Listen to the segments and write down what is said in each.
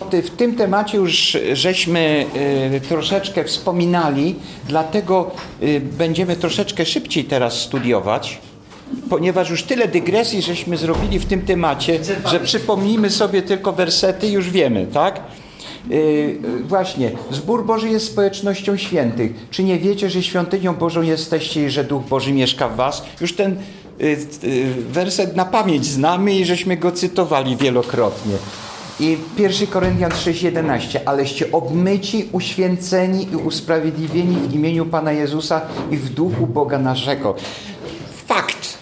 W tym temacie już żeśmy y, troszeczkę wspominali, dlatego y, będziemy troszeczkę szybciej teraz studiować, ponieważ już tyle dygresji żeśmy zrobili w tym temacie, że przypomnijmy sobie tylko wersety, już wiemy, tak? Yy, właśnie, zbór Boży jest społecznością świętych. Czy nie wiecie, że świątynią Bożą jesteście i że Duch Boży mieszka w was? Już ten werset na pamięć znamy i żeśmy go cytowali wielokrotnie. I 1 Koryntian 6,11 Aleście obmyci, uświęceni i usprawiedliwieni w imieniu Pana Jezusa i w duchu Boga naszego. Fakt.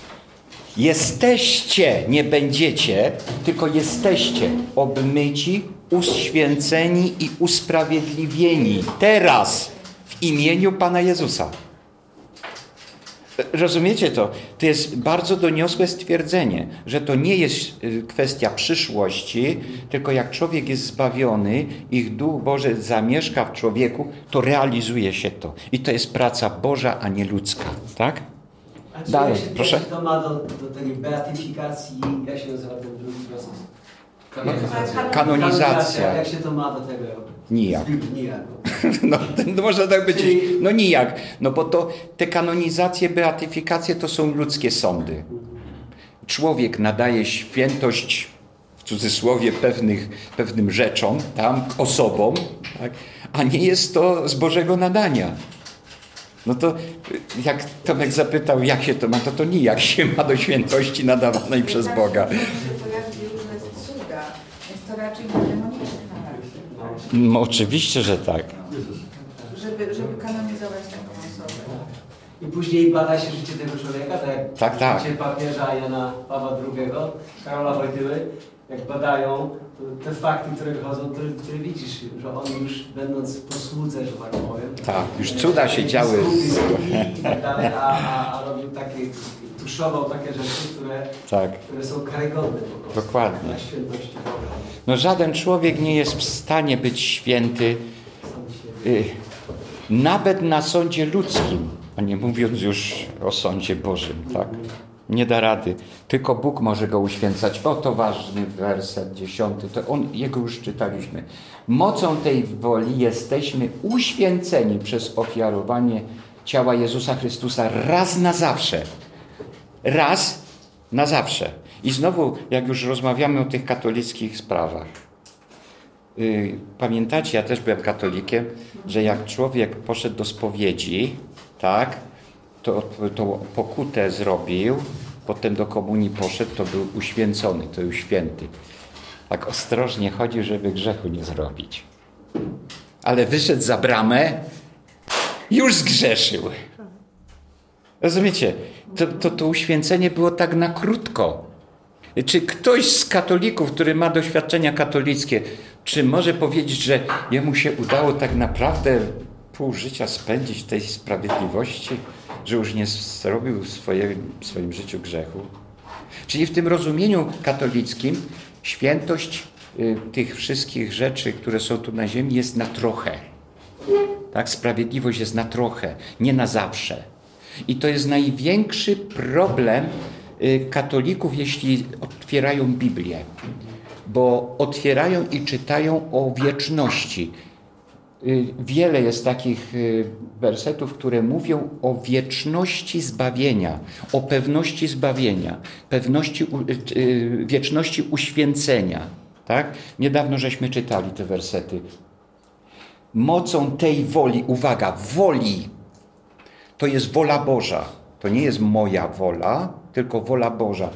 Jesteście, nie będziecie, tylko jesteście obmyci, uświęceni i usprawiedliwieni teraz w imieniu Pana Jezusa. Rozumiecie to? To jest bardzo doniosłe stwierdzenie, że to nie jest y, kwestia przyszłości, tylko jak człowiek jest zbawiony, ich Duch Boży zamieszka w człowieku, to realizuje się to. I to jest praca Boża, a nie ludzka. Tak? A czy Dalej, jak się, proszę. Jak się to ma do, do tej beatyfikacji, jak się nazywa ten drugi proces? Kanonizacja. Kanonizacja. Jak się to ma do tego? Nijak. No, no można tak być. No nijak. No bo to te kanonizacje, beatyfikacje to są ludzkie sądy. Człowiek nadaje świętość w cudzysłowie pewnych, pewnym rzeczom, tam, osobom, tak? a nie jest to z Bożego nadania. No to jak Tomek zapytał, jak się to ma, to to nijak się ma do świętości nadawanej przez Boga. To raczej. No, oczywiście, że tak. Żeby, żeby kanonizować taką osobę. I później bada się życie tego człowieka, tak jak Tak, tak. życie papieża Jana Pawła II, Karola Wojtyły, jak badają te fakty, które wychodzą, które, które widzisz, że on już będąc w posłudze, że tak powiem. Tak, już cuda się działy. Tak dalej, a, a, a robił takie, tuszował takie rzeczy, które, Tak. które są karygodne po prostu. Dokładnie. Na świętości Boga. No żaden człowiek nie jest w stanie być święty y, nawet na sądzie ludzkim, a nie mówiąc już o sądzie Bożym, tak? Nie da rady. Tylko Bóg może go uświęcać. Oto ważny werset dziesiąty. To on, jego już czytaliśmy. Mocą tej woli jesteśmy uświęceni przez ofiarowanie ciała Jezusa Chrystusa raz na zawsze. Raz na zawsze. I znowu, jak już rozmawiamy o tych katolickich sprawach, Y, Pamiętacie, ja też byłem katolikiem, że jak człowiek poszedł do spowiedzi, tak, to, to pokutę zrobił, potem do komunii poszedł, to był uświęcony, to był święty. Tak ostrożnie chodził, żeby grzechu nie zrobić. Ale wyszedł za bramę, już zgrzeszył. Rozumiecie? To, to, to uświęcenie było tak na krótko. Czy ktoś z katolików, który ma doświadczenia katolickie, czy może powiedzieć, że jemu się udało tak naprawdę pół życia spędzić w tej sprawiedliwości, że już nie zrobił w swoje, w swoim życiu grzechu? Czyli w tym rozumieniu katolickim świętość y, tych wszystkich rzeczy, które są tu na ziemi, jest na trochę. Tak? Sprawiedliwość jest na trochę, nie na zawsze. I to jest największy problem y, katolików, jeśli otwierają Biblię. Bo otwierają i czytają o wieczności. Y, Wiele jest takich y, wersetów, które mówią o wieczności zbawienia, o pewności zbawienia, pewności, wieczności uświęcenia. Tak? Niedawno żeśmy czytali te wersety. Mocą tej woli, uwaga, woli, to jest wola Boża. To nie jest moja wola, tylko wola Boża.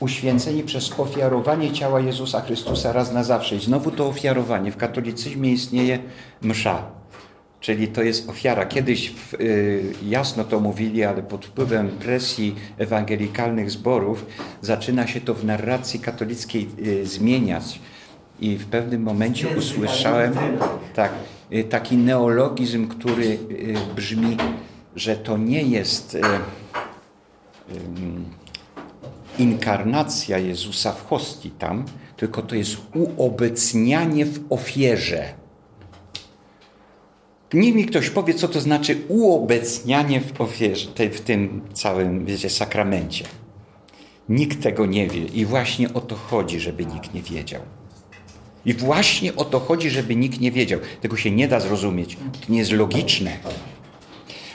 Uświęceni przez ofiarowanie ciała Jezusa Chrystusa raz na zawsze. I znowu to ofiarowanie. W katolicyzmie istnieje msza. Czyli to jest ofiara. Kiedyś y, jasno to mówili, ale pod wpływem presji ewangelikalnych zborów zaczyna się to w narracji katolickiej y, zmieniać. I w pewnym momencie usłyszałem tak, y, taki neologizm, który y, brzmi, że to nie jest ym, inkarnacja Jezusa w hostii tam, tylko to jest uobecnianie w ofierze. Niech mi ktoś powie, co to znaczy uobecnianie w ofierze, w tym całym, wiecie, sakramencie. Nikt tego nie wie i właśnie o to chodzi, żeby nikt nie wiedział. I właśnie o to chodzi, żeby nikt nie wiedział. Tego się nie da zrozumieć. To nie jest logiczne.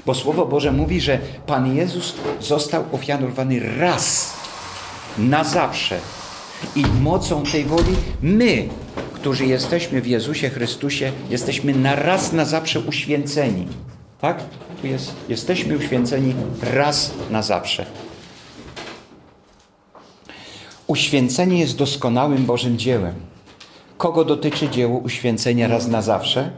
Bo Słowo Boże mówi, że Pan Jezus został ofiarowany raz, na zawsze. I mocą tej woli my, którzy jesteśmy w Jezusie Chrystusie, jesteśmy na raz na zawsze uświęceni. Tak? Tu jest, jesteśmy uświęceni raz na zawsze. Uświęcenie jest doskonałym Bożym dziełem. Kogo dotyczy dzieło uświęcenia raz na zawsze?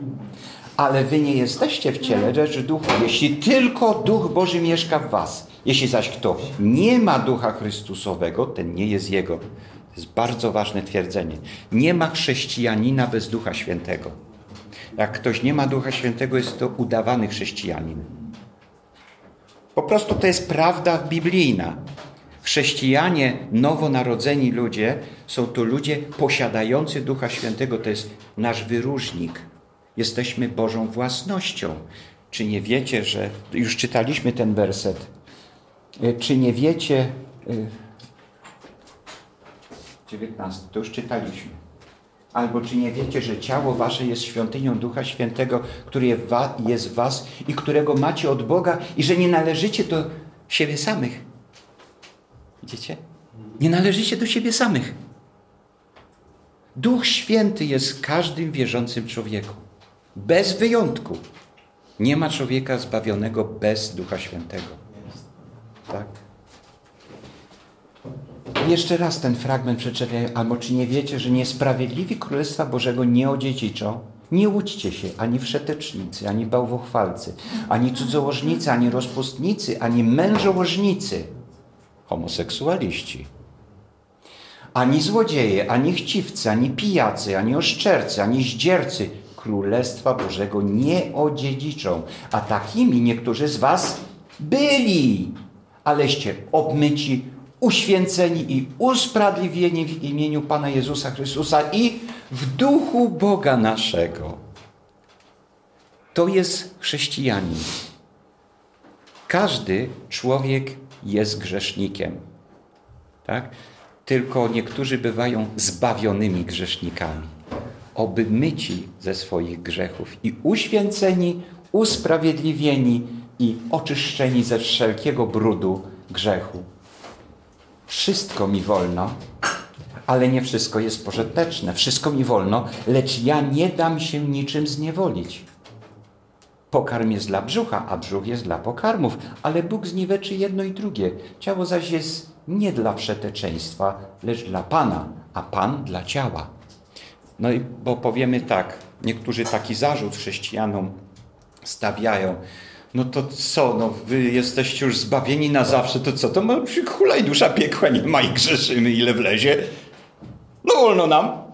Ale wy nie jesteście w ciele, lecz duchu. Jeśli tylko Duch Boży mieszka w was. Jeśli zaś kto nie ma Ducha Chrystusowego, ten nie jest Jego. To jest bardzo ważne twierdzenie. Nie ma chrześcijanina bez Ducha Świętego. Jak ktoś nie ma Ducha Świętego, jest to udawany chrześcijanin. Po prostu to jest prawda biblijna. Chrześcijanie, nowonarodzeni ludzie, są to ludzie posiadający Ducha Świętego. To jest nasz wyróżnik. Jesteśmy Bożą własnością. Czy nie wiecie, że. Już czytaliśmy ten werset. E, czy nie wiecie. 19, to już czytaliśmy. Albo czy nie wiecie, że ciało wasze jest świątynią Ducha Świętego, który jest w was i którego macie od Boga i że nie należycie do siebie samych? Widzicie? Nie należycie do siebie samych. Duch Święty jest każdym wierzącym człowieku. Bez wyjątku. Nie ma człowieka zbawionego bez Ducha Świętego. Tak? Jeszcze raz ten fragment przeczytaj. Albo czy nie wiecie, że niesprawiedliwi Królestwa Bożego nie odziedziczą? Nie łudźcie się, ani wszetecznicy, ani bałwochwalcy, ani cudzołożnicy, ani rozpustnicy, ani mężołożnicy, homoseksualiści, ani złodzieje, ani chciwcy, ani pijacy, ani oszczercy, ani zdziercy Królestwa Bożego nie odziedziczą. A takimi niektórzy z was byli, aleście obmyci, uświęceni i usprawiedliwieni w imieniu Pana Jezusa Chrystusa i w duchu Boga naszego. To jest chrześcijanin. Każdy człowiek jest grzesznikiem. Tak? Tylko niektórzy bywają zbawionymi grzesznikami. Oby myci ze swoich grzechów i uświęceni, usprawiedliwieni i oczyszczeni ze wszelkiego brudu grzechu. Wszystko mi wolno, ale nie wszystko jest pożyteczne. Wszystko mi wolno, lecz ja nie dam się niczym zniewolić. Pokarm jest dla brzucha, a brzuch jest dla pokarmów, ale Bóg zniweczy jedno i drugie. Ciało zaś jest nie dla przeteczeństwa, lecz dla Pana, a Pan dla ciała. No i bo powiemy tak, niektórzy taki zarzut chrześcijanom stawiają, no to co, no wy jesteście już zbawieni na zawsze, to co, to ma hulaj dusza piekła, nie ma i grzeszymy ile wlezie. No wolno nam.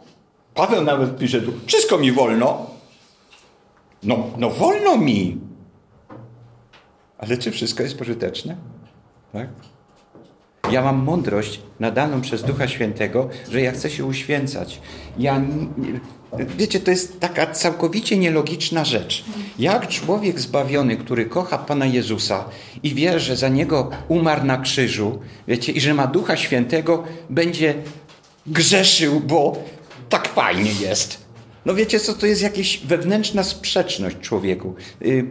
Paweł nawet pisze tu, wszystko mi wolno. No, no wolno mi. Ale czy wszystko jest pożyteczne? Tak? Ja mam mądrość nadaną przez Ducha Świętego, że ja chcę się uświęcać. Ja, wiecie, to jest taka całkowicie nielogiczna rzecz. Jak człowiek zbawiony, który kocha Pana Jezusa i wie, że za Niego umarł na krzyżu, wiecie, i że ma Ducha Świętego, będzie grzeszył, bo tak fajnie jest. No wiecie co, to jest jakaś wewnętrzna sprzeczność człowieku. Y,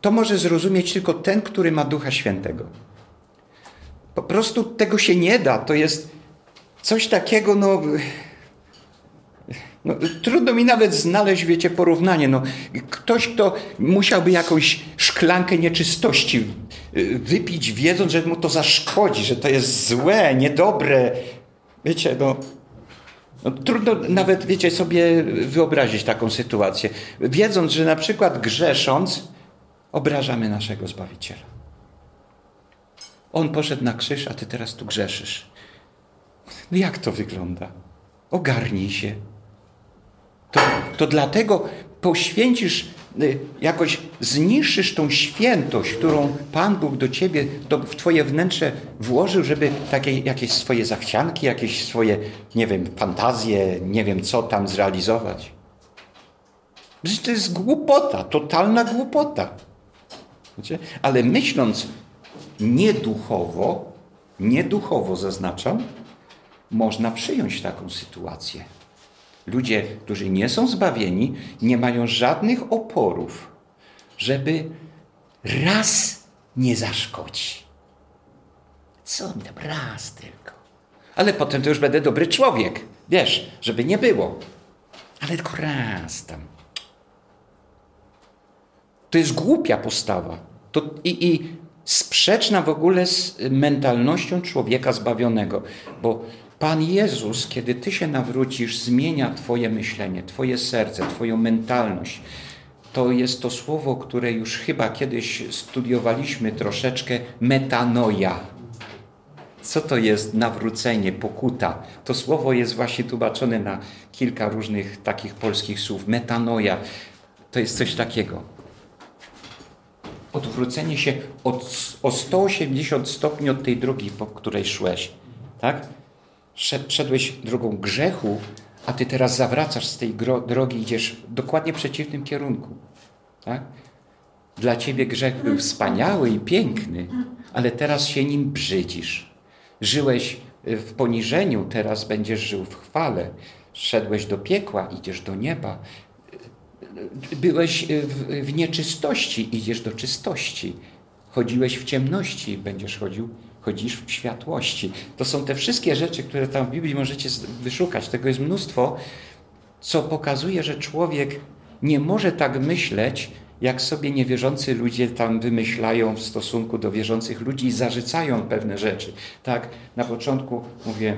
to może zrozumieć tylko ten, który ma Ducha Świętego. Po prostu tego się nie da. To jest coś takiego, no, no, trudno mi nawet znaleźć, wiecie, porównanie. No, ktoś, kto musiałby jakąś szklankę nieczystości y, wypić, wiedząc, że mu to zaszkodzi, że to jest złe, niedobre. Wiecie, no, no, trudno nawet, wiecie, sobie wyobrazić taką sytuację. Wiedząc, że na przykład grzesząc, obrażamy naszego Zbawiciela. On poszedł na krzyż, a ty teraz tu grzeszysz. No jak to wygląda? Ogarnij się. To, to dlatego poświęcisz, y, jakoś zniszczysz tą świętość, którą Pan Bóg do ciebie, to w twoje wnętrze włożył, żeby takie jakieś swoje zachcianki, jakieś swoje, nie wiem, fantazje, nie wiem co tam zrealizować. Przecież to jest głupota, totalna głupota. Ale myśląc nieduchowo, nieduchowo zaznaczam, można przyjąć taką sytuację. ludzie, którzy nie są zbawieni, nie mają żadnych oporów, żeby raz nie zaszkodzi. Co mi tam raz tylko. Ale potem to już będę dobry człowiek. Wiesz, żeby nie było. Ale tylko raz tam. To jest głupia postawa. To i, i sprzeczna w ogóle z mentalnością człowieka zbawionego. Bo Pan Jezus, kiedy Ty się nawrócisz, zmienia Twoje myślenie, Twoje serce, Twoją mentalność. To jest to słowo, które już chyba kiedyś studiowaliśmy troszeczkę, metanoja. Co to jest nawrócenie, pokuta? To słowo jest właśnie tłumaczone na kilka różnych takich polskich słów. Metanoja to jest coś takiego. Odwrócenie się od, o 180 stopni od tej drogi, po której szłeś. Tak? Szedłeś drogą grzechu, a ty teraz zawracasz z tej drogi, idziesz w dokładnie przeciwnym kierunku. Tak? Dla ciebie grzech był wspaniały i piękny, ale teraz się nim brzydzisz. Żyłeś w poniżeniu, teraz będziesz żył w chwale. Szedłeś do piekła, idziesz do nieba. Byłeś w, w nieczystości, idziesz do czystości. Chodziłeś w ciemności, będziesz chodził, chodzisz w światłości. To są te wszystkie rzeczy, które tam w Biblii możecie wyszukać. Tego jest mnóstwo, co pokazuje, że człowiek nie może tak myśleć, jak sobie niewierzący ludzie tam wymyślają w stosunku do wierzących ludzi i zarzucają pewne rzeczy. Tak, na początku mówię,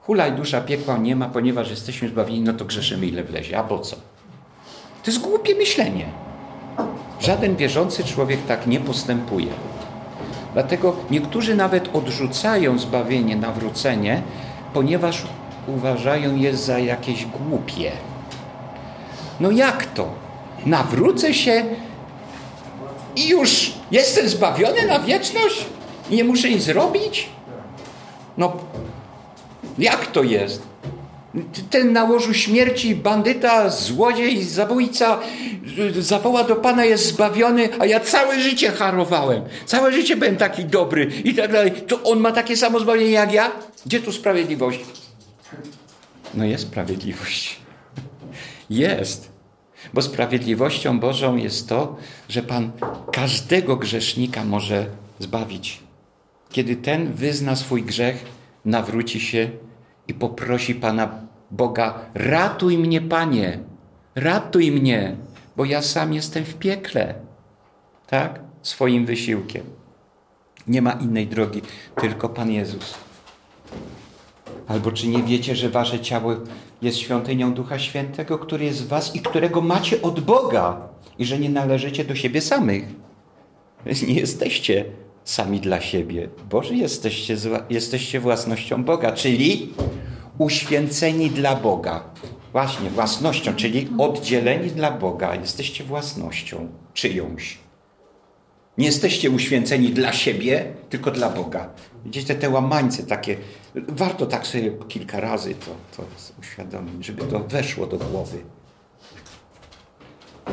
hulaj dusza piekła nie ma, ponieważ jesteśmy zbawieni, no to grzeszymy ile wlezie. A po co? To jest głupie myślenie. Żaden wierzący człowiek tak nie postępuje. Dlatego niektórzy nawet odrzucają zbawienie, nawrócenie, ponieważ uważają je za jakieś głupie. No jak to? nawrócę się i już jestem zbawiony na wieczność? I nie muszę nic zrobić? No, jak to jest? Ten na łożu śmierci bandyta, złodziej, zabójca zawoła do Pana, jest zbawiony, a ja całe życie harowałem. Całe życie byłem taki dobry i tak dalej. To on ma takie samo zbawienie jak ja? Gdzie tu sprawiedliwość? No jest sprawiedliwość. Jest. Bo sprawiedliwością Bożą jest to, że Pan każdego grzesznika może zbawić. Kiedy ten wyzna swój grzech, nawróci się i poprosi Pana Boga: Ratuj mnie, Panie, ratuj mnie, bo ja sam jestem w piekle. Tak? Swoim wysiłkiem. Nie ma innej drogi, tylko Pan Jezus. Albo czy nie wiecie, że wasze ciało jest świątynią Ducha Świętego, który jest w was i którego macie od Boga i że nie należycie do siebie samych? Nie jesteście sami dla siebie. Boże, jesteście, jesteście własnością Boga, czyli uświęceni dla Boga. Właśnie, własnością, czyli oddzieleni dla Boga. Jesteście własnością czyjąś. Nie jesteście uświęceni dla siebie, tylko dla Boga. Widzicie, te łamańce takie, warto tak sobie kilka razy to, to uświadomić, żeby to weszło do głowy.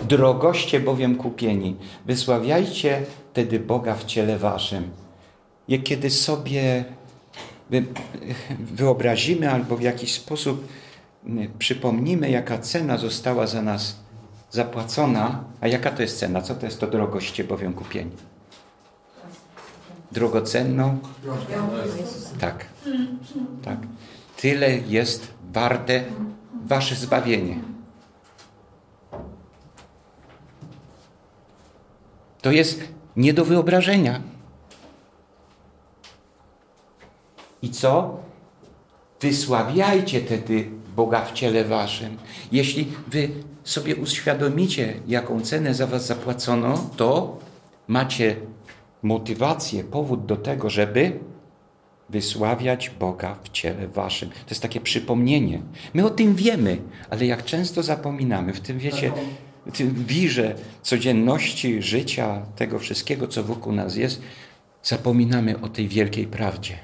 Drogoście bowiem kupieni, wysławiajcie wtedy Boga w ciele waszym. I kiedy sobie wyobrazimy albo w jakiś sposób przypomnimy, jaka cena została za nas zapłacona, a jaka to jest cena? Co to jest to drogoście bowiem kupieni? Drogocenną? Tak. tak. Tyle jest warte wasze zbawienie. To jest nie do wyobrażenia. I co? Wysławiajcie wtedy Boga w ciele waszym. Jeśli wy sobie uświadomicie, jaką cenę za was zapłacono, to macie motywację, powód do tego, żeby wysławiać Boga w ciele waszym. To jest takie przypomnienie. My o tym wiemy, ale jak często zapominamy w tym, wiecie, w tym wirze codzienności, życia, tego wszystkiego, co wokół nas jest, zapominamy o tej wielkiej prawdzie.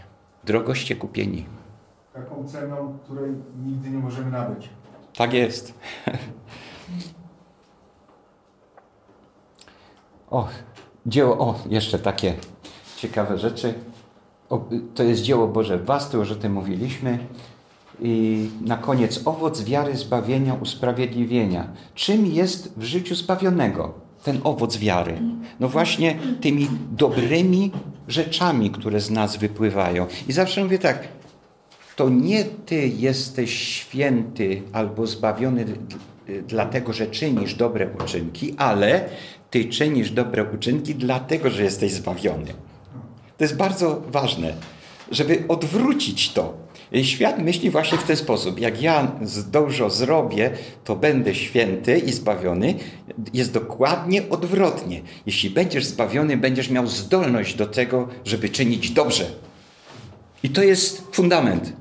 Drogoście kupieni. Taką ceną, której nigdy nie możemy nabyć. Tak jest. O, dzieło, o, jeszcze takie ciekawe rzeczy. O, to jest dzieło Boże w Was, to już o tym mówiliśmy. I na koniec owoc wiary, zbawienia, usprawiedliwienia. Czym jest w życiu zbawionego ten owoc wiary? No właśnie tymi dobrymi rzeczami, które z nas wypływają. I zawsze mówię tak, to nie ty jesteś święty albo zbawiony dlatego, że czynisz dobre uczynki, ale ty czynisz dobre uczynki dlatego, że jesteś zbawiony. To jest bardzo ważne, żeby odwrócić to. Świat myśli właśnie w ten sposób. Jak ja dużo zrobię, to będę święty i zbawiony. Jest dokładnie odwrotnie. Jeśli będziesz zbawiony, będziesz miał zdolność do tego, żeby czynić dobrze. I to jest fundament.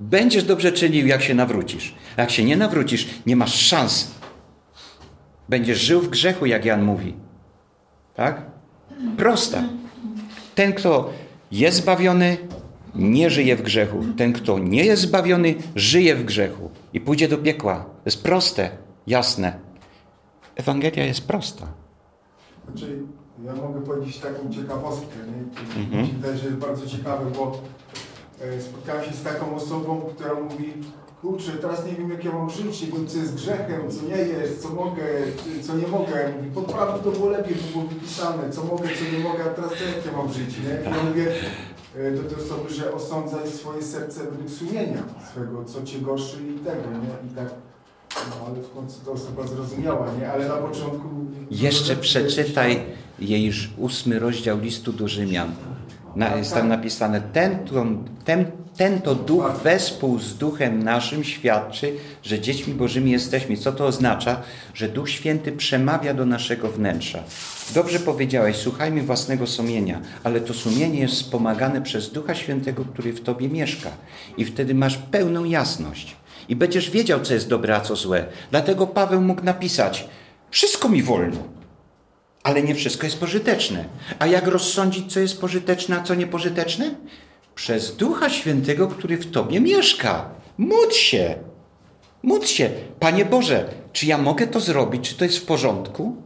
Będziesz dobrze czynił, jak się nawrócisz. A jak się nie nawrócisz, nie masz szans. Będziesz żył w grzechu, jak Jan mówi. Tak? Prosta. Ten, kto jest zbawiony, nie żyje w grzechu. Ten, kto nie jest zbawiony, żyje w grzechu i pójdzie do piekła. To jest proste, jasne. Ewangelia jest prosta. Znaczy, ja mogę powiedzieć taką ciekawostkę, nie? Mhm. Mi wydaje, że jest bardzo ciekawe, bo e, spotkałem się z taką osobą, która mówi kurczę, teraz nie wiem jak ja mam żyć, bo co jest grzechem, co nie jest, co mogę, co nie mogę. Mówi, pod prawem to było lepiej, to było wypisane, co mogę, co nie mogę, a teraz to jak ja mam żyć, nie? I ja mówię do tej osoby, że osądzaj swoje serce według sumienia swego, co cię gorszy i tego, nie? I tak, no ale w końcu ta osoba zrozumiała, nie? Ale na początku... Jeszcze przeczytaj jej ósmy rozdział listu do Rzymian. Na, jest tam napisane, ten, ten, ten to duch wespół z duchem naszym świadczy, że dziećmi bożymi jesteśmy. Co to oznacza? Że Duch Święty przemawia do naszego wnętrza. Dobrze powiedziałeś, słuchajmy własnego sumienia, ale to sumienie jest wspomagane przez Ducha Świętego, który w tobie mieszka. I wtedy masz pełną jasność. I będziesz wiedział, co jest dobre, a co złe. Dlatego Paweł mógł napisać, wszystko mi wolno ale nie wszystko jest pożyteczne. A jak rozsądzić, co jest pożyteczne, a co niepożyteczne? Przez Ducha Świętego, który w Tobie mieszka. Módl się. Módl się. Panie Boże, czy ja mogę to zrobić? Czy to jest w porządku?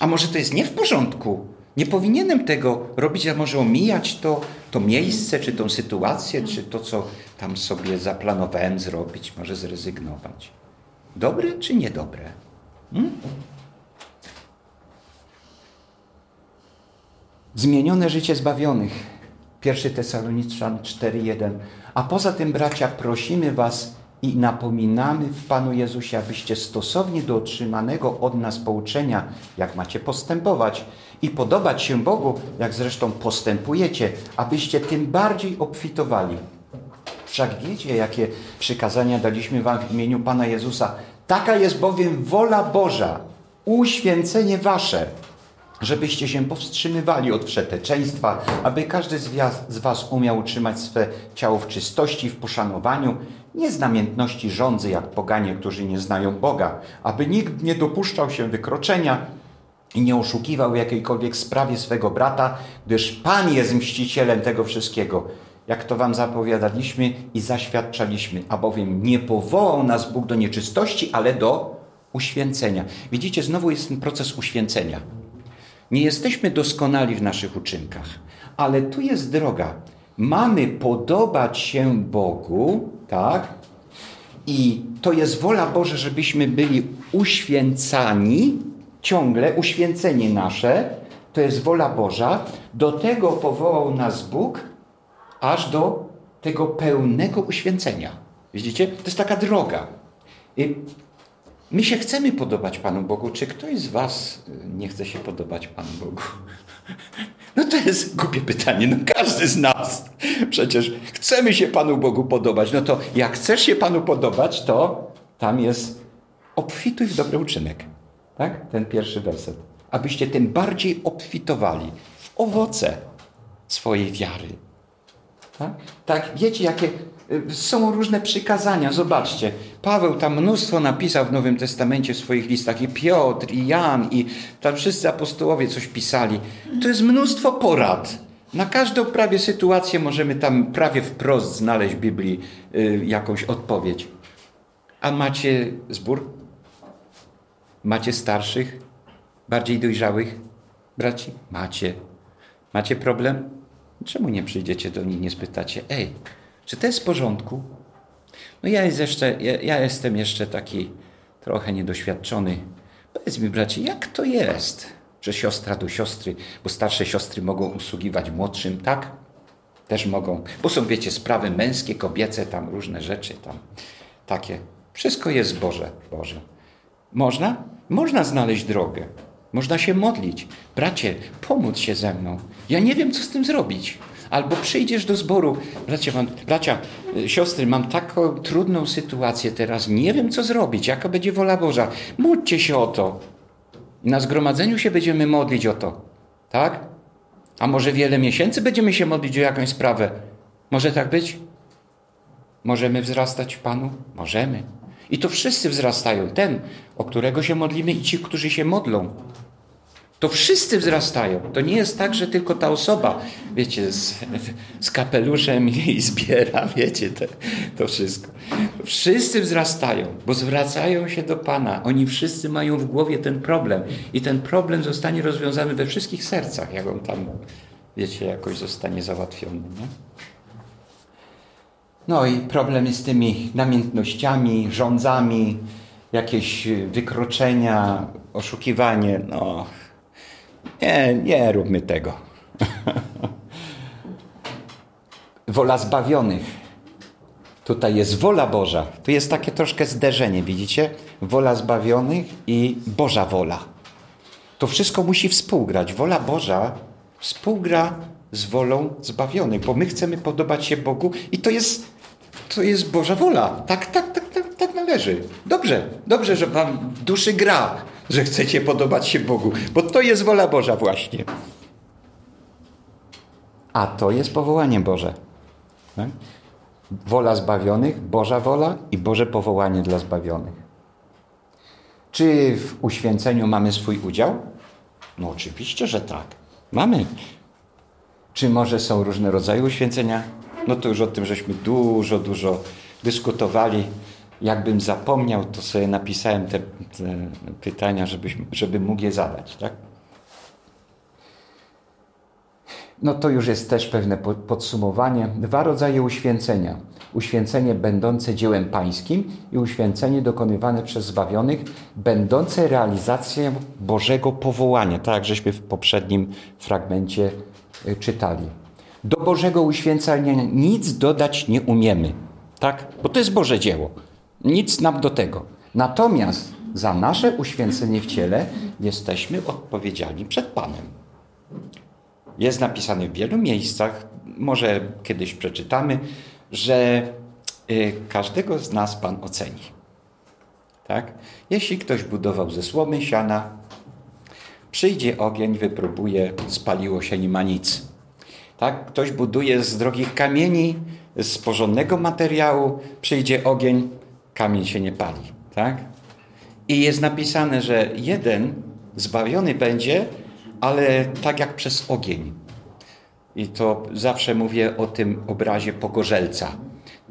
A może to jest nie w porządku? Nie powinienem tego robić, a może omijać to, to miejsce, czy tą sytuację, czy to, co tam sobie zaplanowałem zrobić, może zrezygnować. Dobre czy niedobre? Hmm? Zmienione życie zbawionych. 1 Tesaloniczan 4:1. A poza tym, bracia, prosimy Was i napominamy w Panu Jezusie, abyście stosownie do otrzymanego od nas pouczenia, jak macie postępować i podobać się Bogu, jak zresztą postępujecie, abyście tym bardziej obfitowali. Wszak wiecie, jakie przykazania daliśmy Wam w imieniu Pana Jezusa. Taka jest bowiem wola Boża, uświęcenie Wasze żebyście się powstrzymywali od przeteczeństwa, aby każdy z was, umiał utrzymać swe ciało w czystości, w poszanowaniu, nie z namiętności rządzy, jak poganie, którzy nie znają Boga, aby nikt nie dopuszczał się wykroczenia i nie oszukiwał jakiejkolwiek sprawie swego brata, gdyż Pan jest mścicielem tego wszystkiego, jak to wam zapowiadaliśmy i zaświadczaliśmy, a bowiem nie powołał nas Bóg do nieczystości, ale do uświęcenia. Widzicie, znowu jest ten proces uświęcenia. Nie jesteśmy doskonali w naszych uczynkach, ale tu jest droga. Mamy podobać się Bogu, tak? I to jest wola Boża, żebyśmy byli uświęcani, ciągle uświęcenie nasze, to jest wola Boża. Do tego powołał nas Bóg, aż do tego pełnego uświęcenia. Widzicie? To jest taka droga. I My się chcemy podobać Panu Bogu. Czy ktoś z Was y, nie chce się podobać Panu Bogu? No to jest głupie pytanie. No każdy z nas przecież chcemy się Panu Bogu podobać. No to jak chcesz się Panu podobać, to tam jest obfituj w dobry uczynek. Tak? Ten pierwszy werset. Abyście tym bardziej obfitowali w owoce swojej wiary. Tak? tak, wiecie, jakie są różne przykazania. Zobaczcie, Paweł tam mnóstwo napisał w Nowym Testamencie w swoich listach. I Piotr, i Jan, i tam wszyscy apostołowie coś pisali. To jest mnóstwo porad. Na każdą prawie sytuację możemy tam prawie wprost znaleźć w Biblii y, jakąś odpowiedź. A macie zbór? Macie starszych, bardziej dojrzałych braci? Macie. Macie problem? Czemu nie przyjdziecie do nich, nie spytacie? Ej, Czy to jest w porządku? No ja, jest jeszcze, ja, ja jestem jeszcze taki trochę niedoświadczony. Powiedz mi, bracie, jak to jest, że siostra do siostry, bo starsze siostry mogą usługiwać młodszym, tak? Też mogą, bo są, wiecie, sprawy męskie, kobiece, tam różne rzeczy, tam takie. Wszystko jest Boże, Boże. Można? Można znaleźć drogę. Można się modlić. Bracie, pomóc się ze mną. Ja nie wiem, co z tym zrobić. Albo przyjdziesz do zboru, bracia, mam, bracia, y, siostry, mam taką trudną sytuację teraz, nie wiem co zrobić, jaka będzie wola Boża. Módlcie się o to. Na zgromadzeniu się będziemy modlić o to. Tak? A może wiele miesięcy będziemy się modlić o jakąś sprawę? Może tak być? Możemy wzrastać w Panu? Możemy. I to wszyscy wzrastają. Ten, o którego się modlimy i ci, którzy się modlą. To wszyscy wzrastają. To nie jest tak, że tylko ta osoba, wiecie, z, z kapeluszem i zbiera, wiecie, to wszystko. Wszyscy wzrastają, bo zwracają się do Pana. Oni wszyscy mają w głowie ten problem. I ten problem zostanie rozwiązany we wszystkich sercach, jak on tam, wiecie, jakoś zostanie załatwiony. Nie? No i problem z tymi namiętnościami, rządzami, jakieś wykroczenia, oszukiwanie. No, nie, nie róbmy tego. wola zbawionych. Tutaj jest wola Boża. Tu jest takie troszkę zderzenie, widzicie? Wola zbawionych i Boża wola. To wszystko musi współgrać. Wola Boża współgra z wolą zbawionych, bo my chcemy podobać się Bogu i to jest, to jest Boża wola. Tak, tak, tak, tak, tak należy. Dobrze, dobrze, że wam w duszy gra, że chcecie podobać się Bogu, bo to jest wola Boża właśnie. A to jest powołanie Boże. Tak? Wola zbawionych, Boża wola i Boże powołanie dla zbawionych. Czy w uświęceniu mamy swój udział? No oczywiście, że tak. Mamy. Czy może są różne rodzaje uświęcenia? No to już o tym żeśmy dużo, dużo dyskutowali. Jakbym zapomniał, to sobie napisałem te, te pytania, żebyś, żeby mógł je zadać. Tak? No to już jest też pewne podsumowanie. Dwa rodzaje uświęcenia. Uświęcenie będące dziełem pańskim i uświęcenie dokonywane przez zbawionych, będące realizacją Bożego powołania, tak żeśmy w poprzednim fragmencie y, czytali. Do Bożego uświęcenia nic dodać nie umiemy, tak? Bo to jest Boże dzieło. Nic nam do tego. Natomiast za nasze uświęcenie w ciele jesteśmy odpowiedzialni przed Panem. Jest napisane w wielu miejscach, może kiedyś przeczytamy, że y, każdego z nas Pan oceni. Tak? Jeśli ktoś budował ze słomy, siana, przyjdzie ogień, wypróbuje, spaliło się, nie ma nic. Tak? Ktoś buduje z drogich kamieni, z porządnego materiału, przyjdzie ogień, kamień się nie pali. Tak? I jest napisane, że jeden zbawiony będzie, ale tak jak przez ogień. I to zawsze mówię o tym obrazie pogorzelca.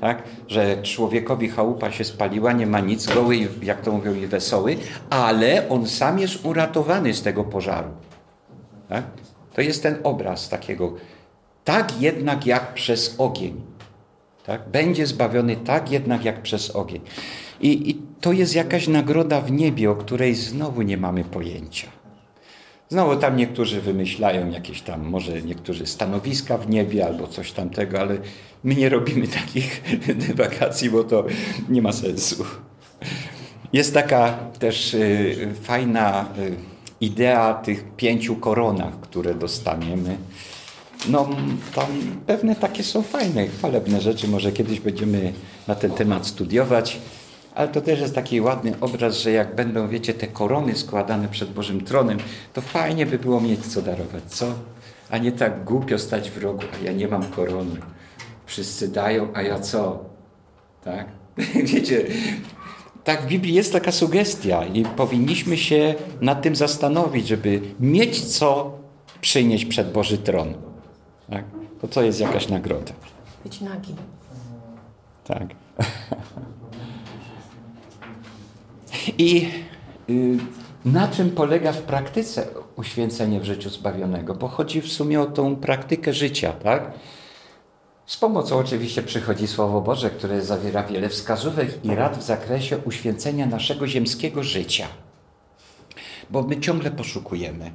Tak? Że człowiekowi chałupa się spaliła, nie ma nic, goły, jak to mówią, i wesoły, ale on sam jest uratowany z tego pożaru. Tak? To jest ten obraz takiego. Tak jednak jak przez ogień. Tak? Będzie zbawiony tak jednak jak przez ogień. I, I to jest jakaś nagroda w niebie, o której znowu nie mamy pojęcia. Znowu tam niektórzy wymyślają jakieś tam, może niektórzy stanowiska w niebie albo coś tamtego, ale my nie robimy takich dywagacji, bo to nie ma sensu. Jest taka też y, fajna y, idea tych pięciu koronach, które dostaniemy. No, tam pewne takie są fajne, chwalebne rzeczy. Może kiedyś będziemy na ten temat studiować. Ale to też jest taki ładny obraz, że jak będą, wiecie, te korony składane przed Bożym tronem, to fajnie by było mieć co darować, co? A nie tak głupio stać w rogu, a ja nie mam korony. Wszyscy dają, a ja co? Tak? Wiecie, tak w Biblii jest taka sugestia i powinniśmy się nad tym zastanowić, żeby mieć co przynieść przed Boży tron. Tak? To to jest jakaś nagroda. Być nagi. Tak. I y, na czym polega w praktyce uświęcenie w życiu zbawionego? Bo chodzi w sumie o tą praktykę życia, tak? Z pomocą oczywiście przychodzi Słowo Boże, które zawiera wiele wskazówek i rad w zakresie uświęcenia naszego ziemskiego życia. Bo my ciągle poszukujemy.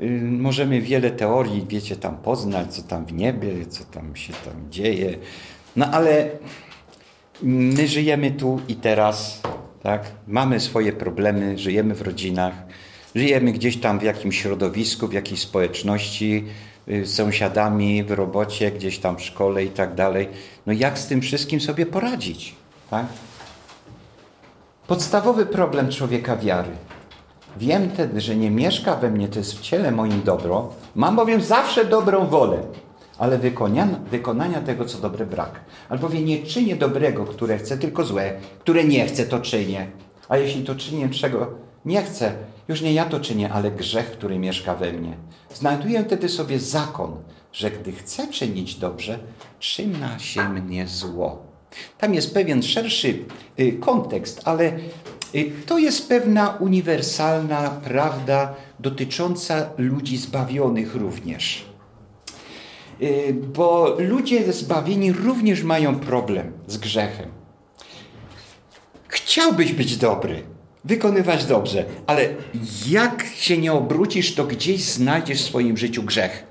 Y, możemy wiele teorii, wiecie, tam poznać, co tam w niebie, co tam się tam dzieje. No ale my żyjemy tu i teraz, tak? Mamy swoje problemy, żyjemy w rodzinach, żyjemy gdzieś tam w jakimś środowisku, w jakiejś społeczności, y, z sąsiadami, w robocie, gdzieś tam w szkole i tak dalej. No jak z tym wszystkim sobie poradzić, tak? Podstawowy problem człowieka wiary – Wiem wtedy, że nie mieszka we mnie, to jest w ciele moim dobro. Mam bowiem zawsze dobrą wolę, ale wykonania, wykonania tego, co dobre, brak. Albowiem nie czynię dobrego, które chcę, tylko złe, które nie chcę, to czynię. A jeśli to czynię, czego nie chcę, już nie ja to czynię, ale grzech, który mieszka we mnie. Znajduję wtedy sobie zakon, że gdy chcę czynić dobrze, trzyma się mnie zło. Tam jest pewien szerszy y, kontekst, ale to jest pewna uniwersalna prawda dotycząca ludzi zbawionych również. Y, bo ludzie zbawieni również mają problem z grzechem. Chciałbyś być dobry, wykonywać dobrze, ale jak się nie obrócisz, to gdzieś znajdziesz w swoim życiu grzech.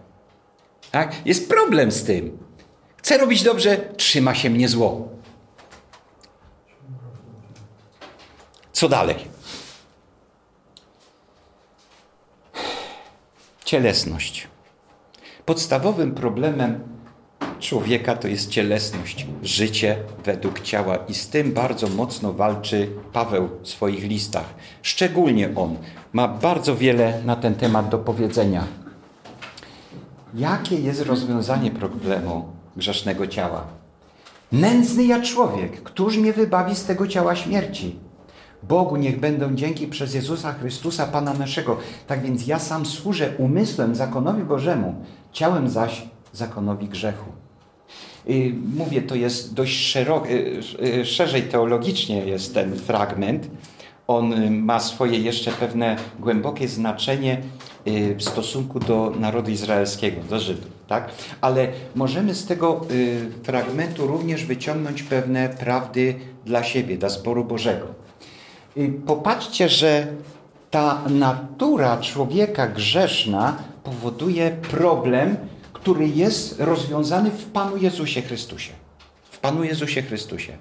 Tak? Jest problem z tym. Chcę robić dobrze, trzyma się mnie zło. Co dalej? Cielesność. Podstawowym problemem człowieka to jest cielesność, życie według ciała i z tym bardzo mocno walczy Paweł w swoich listach. Szczególnie on ma bardzo wiele na ten temat do powiedzenia. Jakie jest rozwiązanie problemu grzesznego ciała? Nędzny ja człowiek, któż mnie wybawi z tego ciała śmierci? Bogu niech będą dzięki przez Jezusa Chrystusa, Pana naszego. Tak więc ja sam służę umysłem zakonowi Bożemu, ciałem zaś zakonowi grzechu. Mówię, to jest dość szeroko, y, y, szerzej teologicznie jest ten fragment. On ma swoje jeszcze pewne głębokie znaczenie y, w stosunku do narodu izraelskiego, do Żydów. Tak? Ale możemy z tego fragmentu również wyciągnąć pewne prawdy dla siebie, dla zboru Bożego. Popatrzcie, że ta natura człowieka grzeszna powoduje problem, który jest rozwiązany w Panu Jezusie Chrystusie. W Panu Jezusie Chrystusie.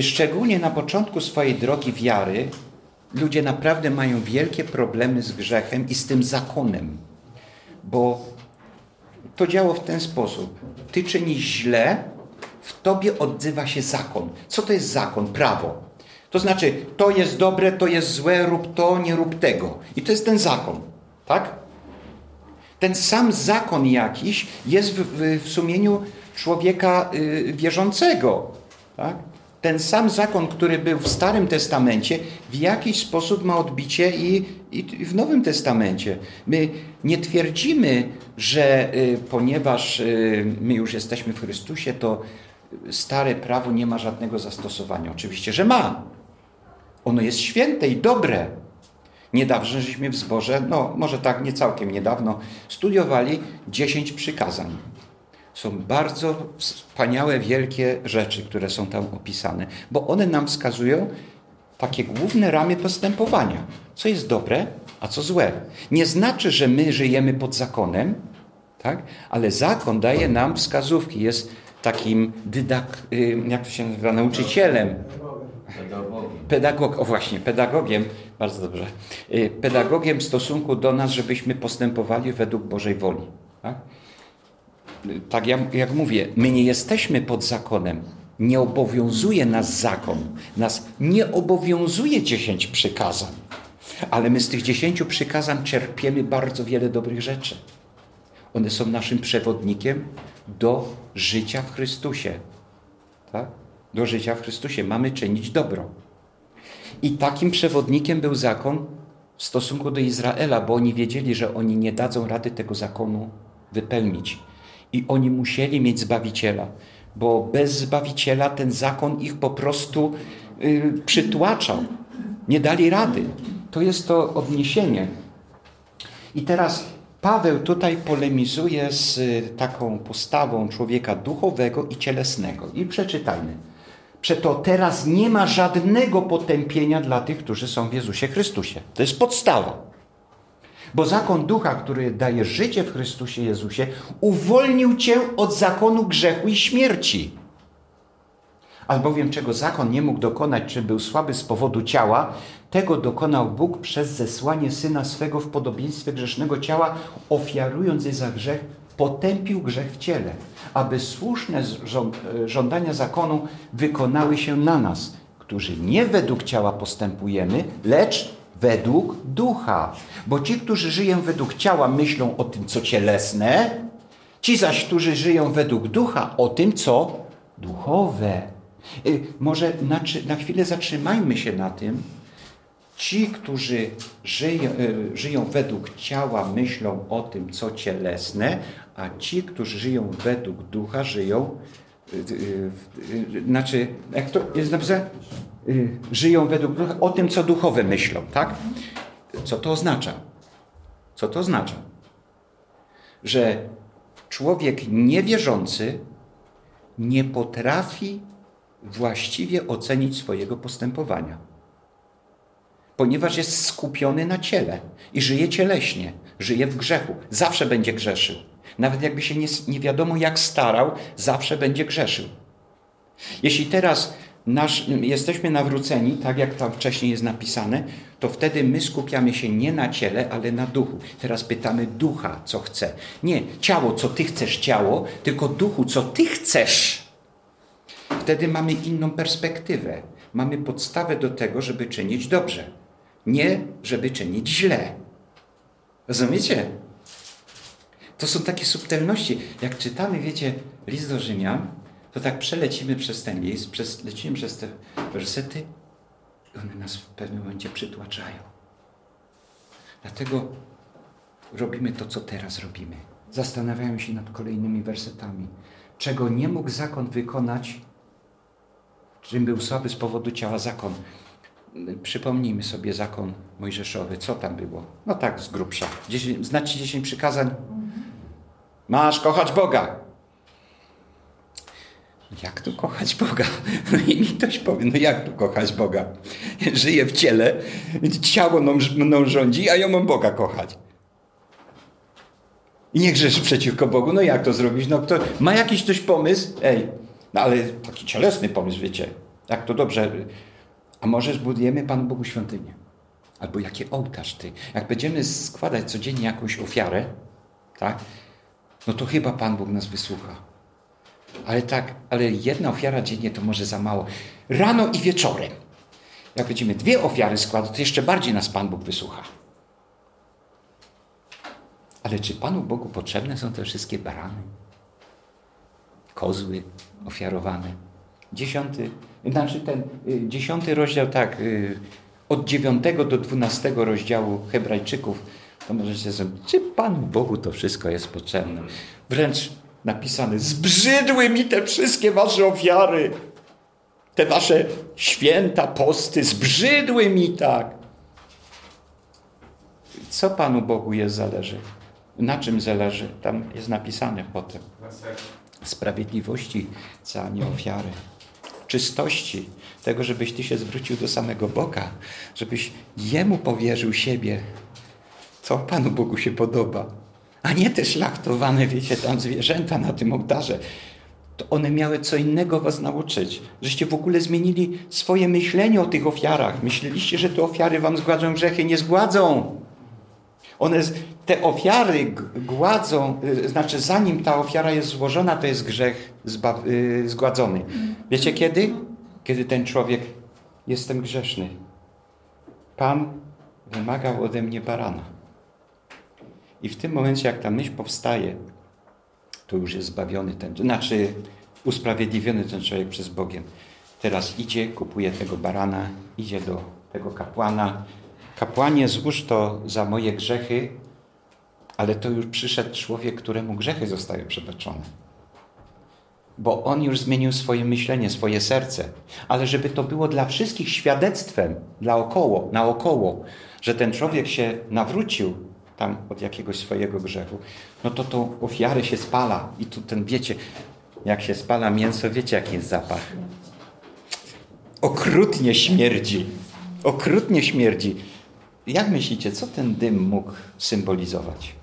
Szczególnie na początku swojej drogi wiary ludzie naprawdę mają wielkie problemy z grzechem i z tym zakonem. Bo to działo w ten sposób. Ty czynisz źle, w tobie odzywa się zakon. Co to jest zakon? Prawo. To znaczy, to jest dobre, to jest złe, rób to, nie rób tego. I to jest ten zakon, tak? Ten sam zakon jakiś jest w, w, w sumieniu człowieka y, wierzącego, tak? Ten sam zakon, który był w Starym Testamencie, w jakiś sposób ma odbicie i, i w Nowym Testamencie. My nie twierdzimy, że y, ponieważ y, my już jesteśmy w Chrystusie, to stare prawo nie ma żadnego zastosowania. Oczywiście, że ma. Ono jest święte i dobre. Niedawno żeśmy w zborze, no może tak nie całkiem niedawno, studiowali dziesięć przykazań. Są bardzo wspaniałe, wielkie rzeczy, które są tam opisane, bo one nam wskazują takie główne ramy postępowania. Co jest dobre, a co złe. Nie znaczy, że my żyjemy pod zakonem, tak? ale zakon daje nam wskazówki. Jest takim dydak, y, jak to się nazywa, nauczycielem, Pedagog, o właśnie, pedagogiem, bardzo dobrze, y, pedagogiem w stosunku do nas, żebyśmy postępowali według Bożej woli. Tak, tak jak, jak mówię, my nie jesteśmy pod zakonem, nie obowiązuje nas zakon, nas nie obowiązuje dziesięć przykazań, ale my z tych dziesięciu przykazań czerpiemy bardzo wiele dobrych rzeczy. One są naszym przewodnikiem do życia w Chrystusie. Tak? Do życia w Chrystusie. Mamy czynić dobro. I takim przewodnikiem był zakon w stosunku do Izraela, bo oni wiedzieli, że oni nie dadzą rady tego zakonu wypełnić. I oni musieli mieć Zbawiciela, bo bez Zbawiciela ten zakon ich po prostu yy, przytłaczał. Nie dali rady. To jest to odniesienie. I teraz Paweł tutaj polemizuje z taką postawą człowieka duchowego i cielesnego. I przeczytajmy. Przeto teraz nie ma żadnego potępienia dla tych, którzy są w Jezusie Chrystusie. To jest podstawa. Bo zakon ducha, który daje życie w Chrystusie Jezusie, uwolnił cię od zakonu grzechu i śmierci. Albowiem czego zakon nie mógł dokonać, czy był słaby z powodu ciała, tego dokonał Bóg przez zesłanie Syna swego w podobieństwie grzesznego ciała, ofiarując je za grzech, potępił grzech w ciele, aby słuszne żądania zakonu wykonały się na nas, którzy nie według ciała postępujemy, lecz według ducha. Bo ci, którzy żyją według ciała, myślą o tym, co cielesne, ci zaś, którzy żyją według ducha, o tym, co duchowe. Y, może na, na chwilę zatrzymajmy się na tym. Ci, którzy żyją, y, żyją według ciała, myślą o tym, co cielesne, a ci, którzy żyją według ducha, żyją, y, znaczy, jak to jest napisane? Żyją według ducha, o tym, co duchowe myślą, tak? Co to oznacza? Co to oznacza? Że człowiek niewierzący nie potrafi właściwie ocenić swojego postępowania. Ponieważ jest skupiony na ciele i żyje cieleśnie, żyje w grzechu, zawsze będzie grzeszył. Nawet jakby się nie, nie wiadomo jak starał, zawsze będzie grzeszył. Jeśli teraz nasz, jesteśmy nawróceni, tak jak tam wcześniej jest napisane, to wtedy my skupiamy się nie na ciele, ale na duchu. Teraz pytamy ducha, co chce. Nie ciało, co ty chcesz ciało, tylko duchu, co ty chcesz. Wtedy mamy inną perspektywę. Mamy podstawę do tego, żeby czynić dobrze. Nie, żeby czynić źle. Rozumiecie? To są takie subtelności. Jak czytamy, wiecie, list do Rzymian, to tak przelecimy przez ten list, przez, lecimy przez te wersety i one nas w pewnym momencie przytłaczają. Dlatego robimy to, co teraz robimy. Zastanawiamy się nad kolejnymi wersetami. Czego nie mógł zakon wykonać, czym był słaby z powodu ciała zakon. Przypomnijmy sobie zakon mojżeszowy. Co tam było? No tak, z grubsza. znacie dziesięć przykazań? Masz kochać Boga. Jak tu kochać Boga? No i mi ktoś powie, no jak tu kochać Boga? Żyję w ciele, ciało mną, rządzi, a ja mam Boga kochać. I nie grzeszy przeciwko Bogu. No jak to zrobić? No kto ma jakiś ktoś pomysł? Ej, no ale taki cielesny pomysł, wiecie. Jak to dobrze. A może zbudujemy Panu Bogu świątynię? Albo jaki ołtarz ty? Jak będziemy składać codziennie jakąś ofiarę, tak? No to chyba Pan Bóg nas wysłucha. Ale tak, ale jedna ofiara dziennie to może za mało. Rano i wieczorem. Jak będziemy dwie ofiary składać, to jeszcze bardziej nas Pan Bóg wysłucha. Ale czy Panu Bogu potrzebne są te wszystkie barany? Kozły ofiarowane. Dziesiąty, znaczy ten y, dziesiąty rozdział, tak, y, od dziewiątego do dwunastego rozdziału Hebrajczyków, to możecie sobie, czy Panu Bogu to wszystko jest potrzebne? Wręcz napisane, zbrzydły mi te wszystkie wasze ofiary, te wasze święta, posty, zbrzydły mi tak. Co Panu Bogu jest zależy? Na czym zależy? Tam jest napisane potem. Sprawiedliwości, a nie ofiary. Czystości, tego, żebyś Ty się zwrócił do samego Boga, żebyś Jemu powierzył siebie, co Panu Bogu się podoba. A nie te szlachtowane, wiecie, tam zwierzęta na tym ołtarze. To one miały co innego was nauczyć. Żeście w ogóle zmienili swoje myślenie o tych ofiarach. Myśleliście, że te ofiary wam zgładzą grzechy. Nie zgładzą. One, te ofiary gładzą, y, znaczy zanim ta ofiara jest złożona, to jest grzech y, zgładzony. Wiecie kiedy? Kiedy ten człowiek, jestem grzeszny. Pan wymagał ode mnie barana. I w tym momencie, jak ta myśl powstaje, to już jest zbawiony ten, znaczy usprawiedliwiony ten człowiek przez Bogiem. Teraz idzie, kupuje tego barana, idzie do tego kapłana, Kapłanie, złóż to za moje grzechy, ale to już przyszedł człowiek, któremu grzechy zostały przebaczone. Bo on już zmienił swoje myślenie, swoje serce. Ale żeby to było dla wszystkich świadectwem, dla około, naokoło, że ten człowiek się nawrócił, tam od jakiegoś swojego grzechu, no to tą ofiarę się spala. I tu ten, wiecie, jak się spala mięso, wiecie jaki jest zapach. Okrutnie śmierdzi. Okrutnie śmierdzi. Jak myślicie, co ten dym mógł symbolizować?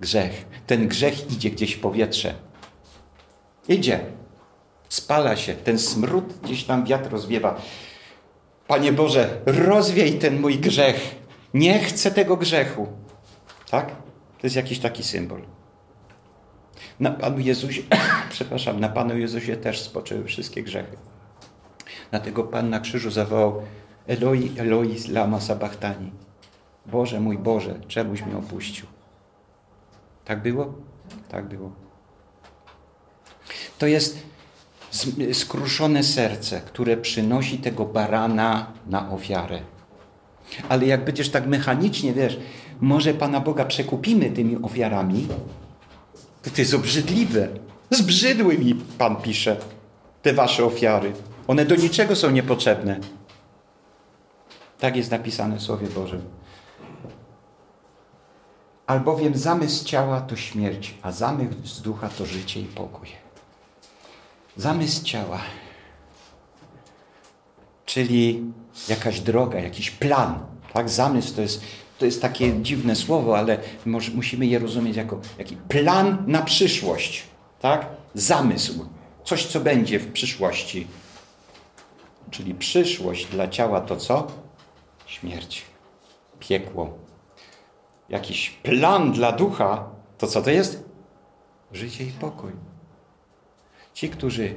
Grzech. Ten grzech idzie gdzieś w powietrze. Idzie. Spala się. Ten smród gdzieś tam wiatr rozwiewa. Panie Boże, rozwiej ten mój grzech. Nie chcę tego grzechu. Tak? To jest jakiś taki symbol. Na Panu Jezusie, przepraszam, na Panu Jezusie też spoczęły wszystkie grzechy. Dlatego Pan na krzyżu zawołał Eloi, Eloi, lama sabachthani. Boże mój Boże, czemuś mnie opuścił. Tak było? Tak było. To jest skruszone serce, które przynosi tego barana na ofiarę. Ale jak będziesz tak mechanicznie, wiesz, może Pana Boga przekupimy tymi ofiarami, to to jest obrzydliwe. Zbrzydły mi, Pan pisze, te wasze ofiary. One do niczego są niepotrzebne. Tak jest napisane w Słowie Bożym. Albowiem zamysł ciała to śmierć, a zamysł ducha to życie i pokój. Zamysł ciała, czyli jakaś droga, jakiś plan. Tak? Zamysł to jest, to jest takie dziwne słowo, ale może, musimy je rozumieć jako jaki plan na przyszłość. Tak? Zamysł. Coś, co będzie w przyszłości. Czyli przyszłość dla ciała to co? Śmierć. Piekło. Jakiś plan dla ducha, to co to jest? Życie i pokój. Ci, którzy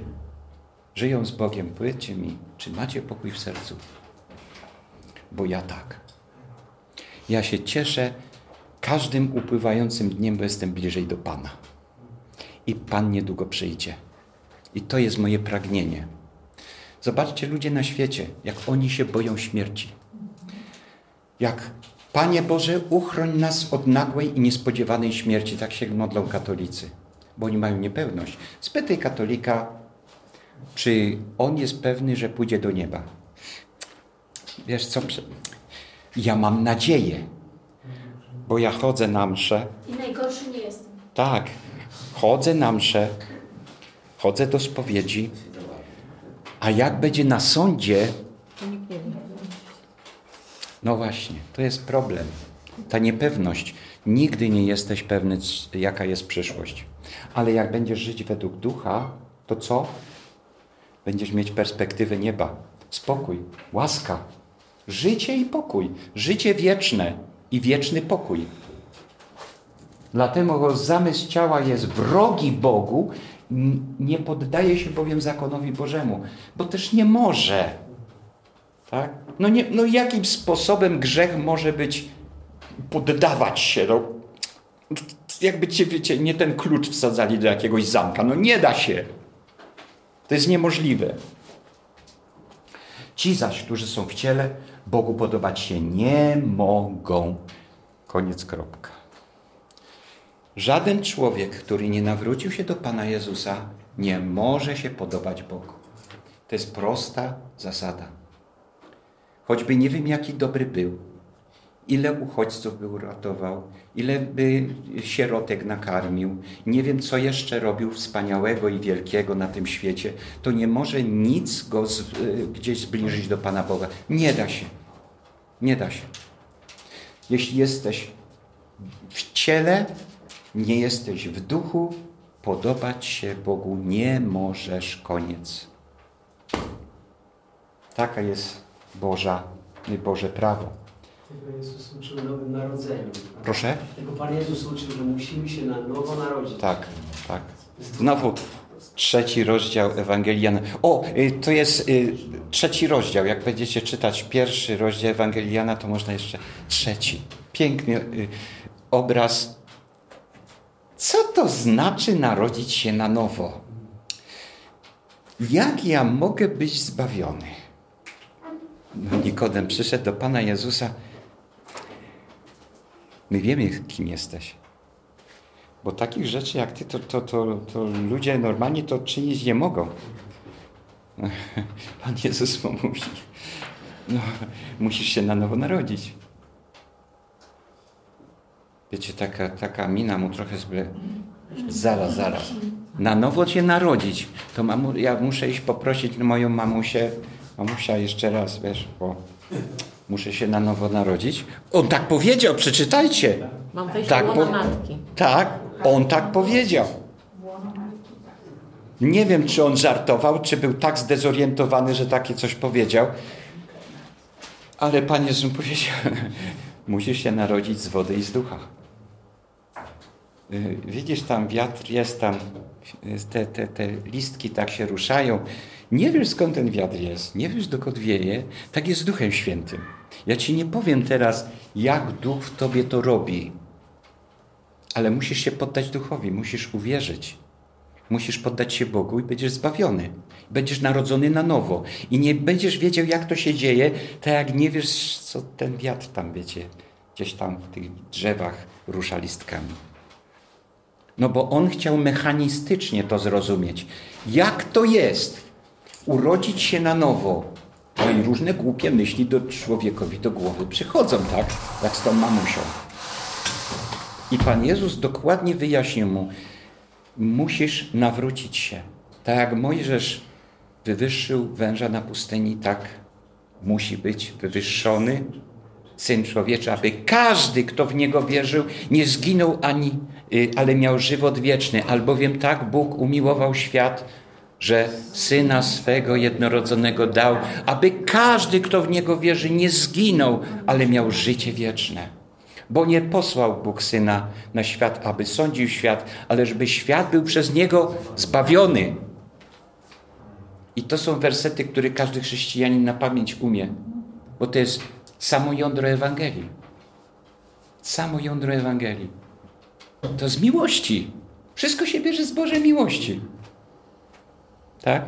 żyją z Bogiem, powiedzcie mi, czy macie pokój w sercu? Bo ja tak. Ja się cieszę każdym upływającym dniem, bo jestem bliżej do Pana. I Pan niedługo przyjdzie. I to jest moje pragnienie. Zobaczcie ludzie na świecie, jak oni się boją śmierci. Jak Panie Boże, uchroń nas od nagłej i niespodziewanej śmierci. Tak się modlą katolicy, bo oni mają niepewność. Spytaj katolika, czy on jest pewny, że pójdzie do nieba. Wiesz co? Ja mam nadzieję, bo ja chodzę na mszę. I najgorszy nie jestem. Tak, chodzę na mszę, chodzę do spowiedzi, a jak będzie na sądzie, no właśnie, to jest problem. Ta niepewność. Nigdy nie jesteś pewny, jaka jest przyszłość. Ale jak będziesz żyć według ducha, to co? Będziesz mieć perspektywę nieba, spokój, łaska, życie i pokój. Życie wieczne i wieczny pokój. Dlatego zamysł ciała jest wrogi Bogu, nie poddaje się bowiem zakonowi Bożemu, bo też nie może. Tak? No, nie, no jakim sposobem grzech może być, poddawać się? No, jakby cię, wiecie, nie ten klucz wsadzali do jakiegoś zamka. No nie da się. To jest niemożliwe. Ci zaś, którzy są w ciele, Bogu podobać się nie mogą. Koniec kropka. Żaden człowiek, który nie nawrócił się do Pana Jezusa, nie może się podobać Bogu. To jest prosta zasada. Choćby nie wiem, jaki dobry był, ile uchodźców by uratował, ile by sierotek nakarmił, nie wiem, co jeszcze robił wspaniałego i wielkiego na tym świecie, to nie może nic go z, gdzieś zbliżyć do Pana Boga. Nie da się. Nie da się. Jeśli jesteś w ciele, nie jesteś w duchu, podobać się Bogu nie możesz. Koniec. Taka jest Boża, Boże prawo. Tego Jezus uczył nowym narodzeniu. Proszę? Tego Pan Jezus uczył, że musimy się na nowo narodzić. Tak, tak. Znowu trzeci rozdział Ewangeliana. O, y, to jest y, trzeci rozdział. Jak będziecie czytać pierwszy rozdział Ewangeliana, to można jeszcze trzeci. Piękny y, obraz. Co to znaczy narodzić się na nowo? Jak ja mogę być zbawiony? Nikodem przyszedł do Pana Jezusa. My wiemy, kim jesteś. Bo takich rzeczy jak ty, to, to, to, to ludzie normalnie to czynić nie mogą. Pan Jezus mu mówi, no, musisz się na nowo narodzić. Wiecie, taka, taka mina mu trochę zble... Zaraz, zaraz. Na nowo cię narodzić. To mamu, ja muszę iść poprosić moją mamusię. Mamusia jeszcze raz, wiesz, bo muszę się na nowo narodzić. On tak powiedział, przeczytajcie. Mam wejść Tak, do matki. Tak, on tak powiedział. Nie wiem, czy on żartował, czy był tak zdezorientowany, że takie coś powiedział. Ale Pan Jezus powiedział, musisz się narodzić z wody i z ducha. Y, Widzisz, tam wiatr jest, tam y, te, te, te listki tak się ruszają. Nie wiesz, skąd ten wiatr jest, nie wiesz, dokąd wieje. Tak jest z Duchem Świętym. Ja Ci nie powiem teraz, jak Duch w Tobie to robi. Ale musisz się poddać Duchowi, musisz uwierzyć. Musisz poddać się Bogu i będziesz zbawiony. Będziesz narodzony na nowo. I nie będziesz wiedział, jak to się dzieje, tak jak nie wiesz, co ten wiatr tam, wiecie, gdzieś tam w tych drzewach rusza listkami. No bo on chciał mechanistycznie to zrozumieć. Jak to jest urodzić się na nowo? No i różne głupie myśli do człowiekowi do głowy przychodzą, tak? Jak z tą mamusią. I Pan Jezus dokładnie wyjaśnił mu, musisz nawrócić się. Tak jak Mojżesz wywyższył węża na pustyni, tak musi być wywyższony Syn Człowieczy, aby każdy, kto w Niego wierzył, nie zginął ani, ale miał żywot wieczny. Albowiem tak Bóg umiłował świat, że Syna swego jednorodzonego dał, aby każdy, kto w Niego wierzy, nie zginął, ale miał życie wieczne. Bo nie posłał Bóg Syna na świat, aby sądził świat, ale żeby świat był przez Niego zbawiony. I to są wersety, które każdy chrześcijanin na pamięć umie, bo to jest samo jądro Ewangelii. Samo jądro Ewangelii. To z miłości. Wszystko się bierze z Bożej miłości. Tak?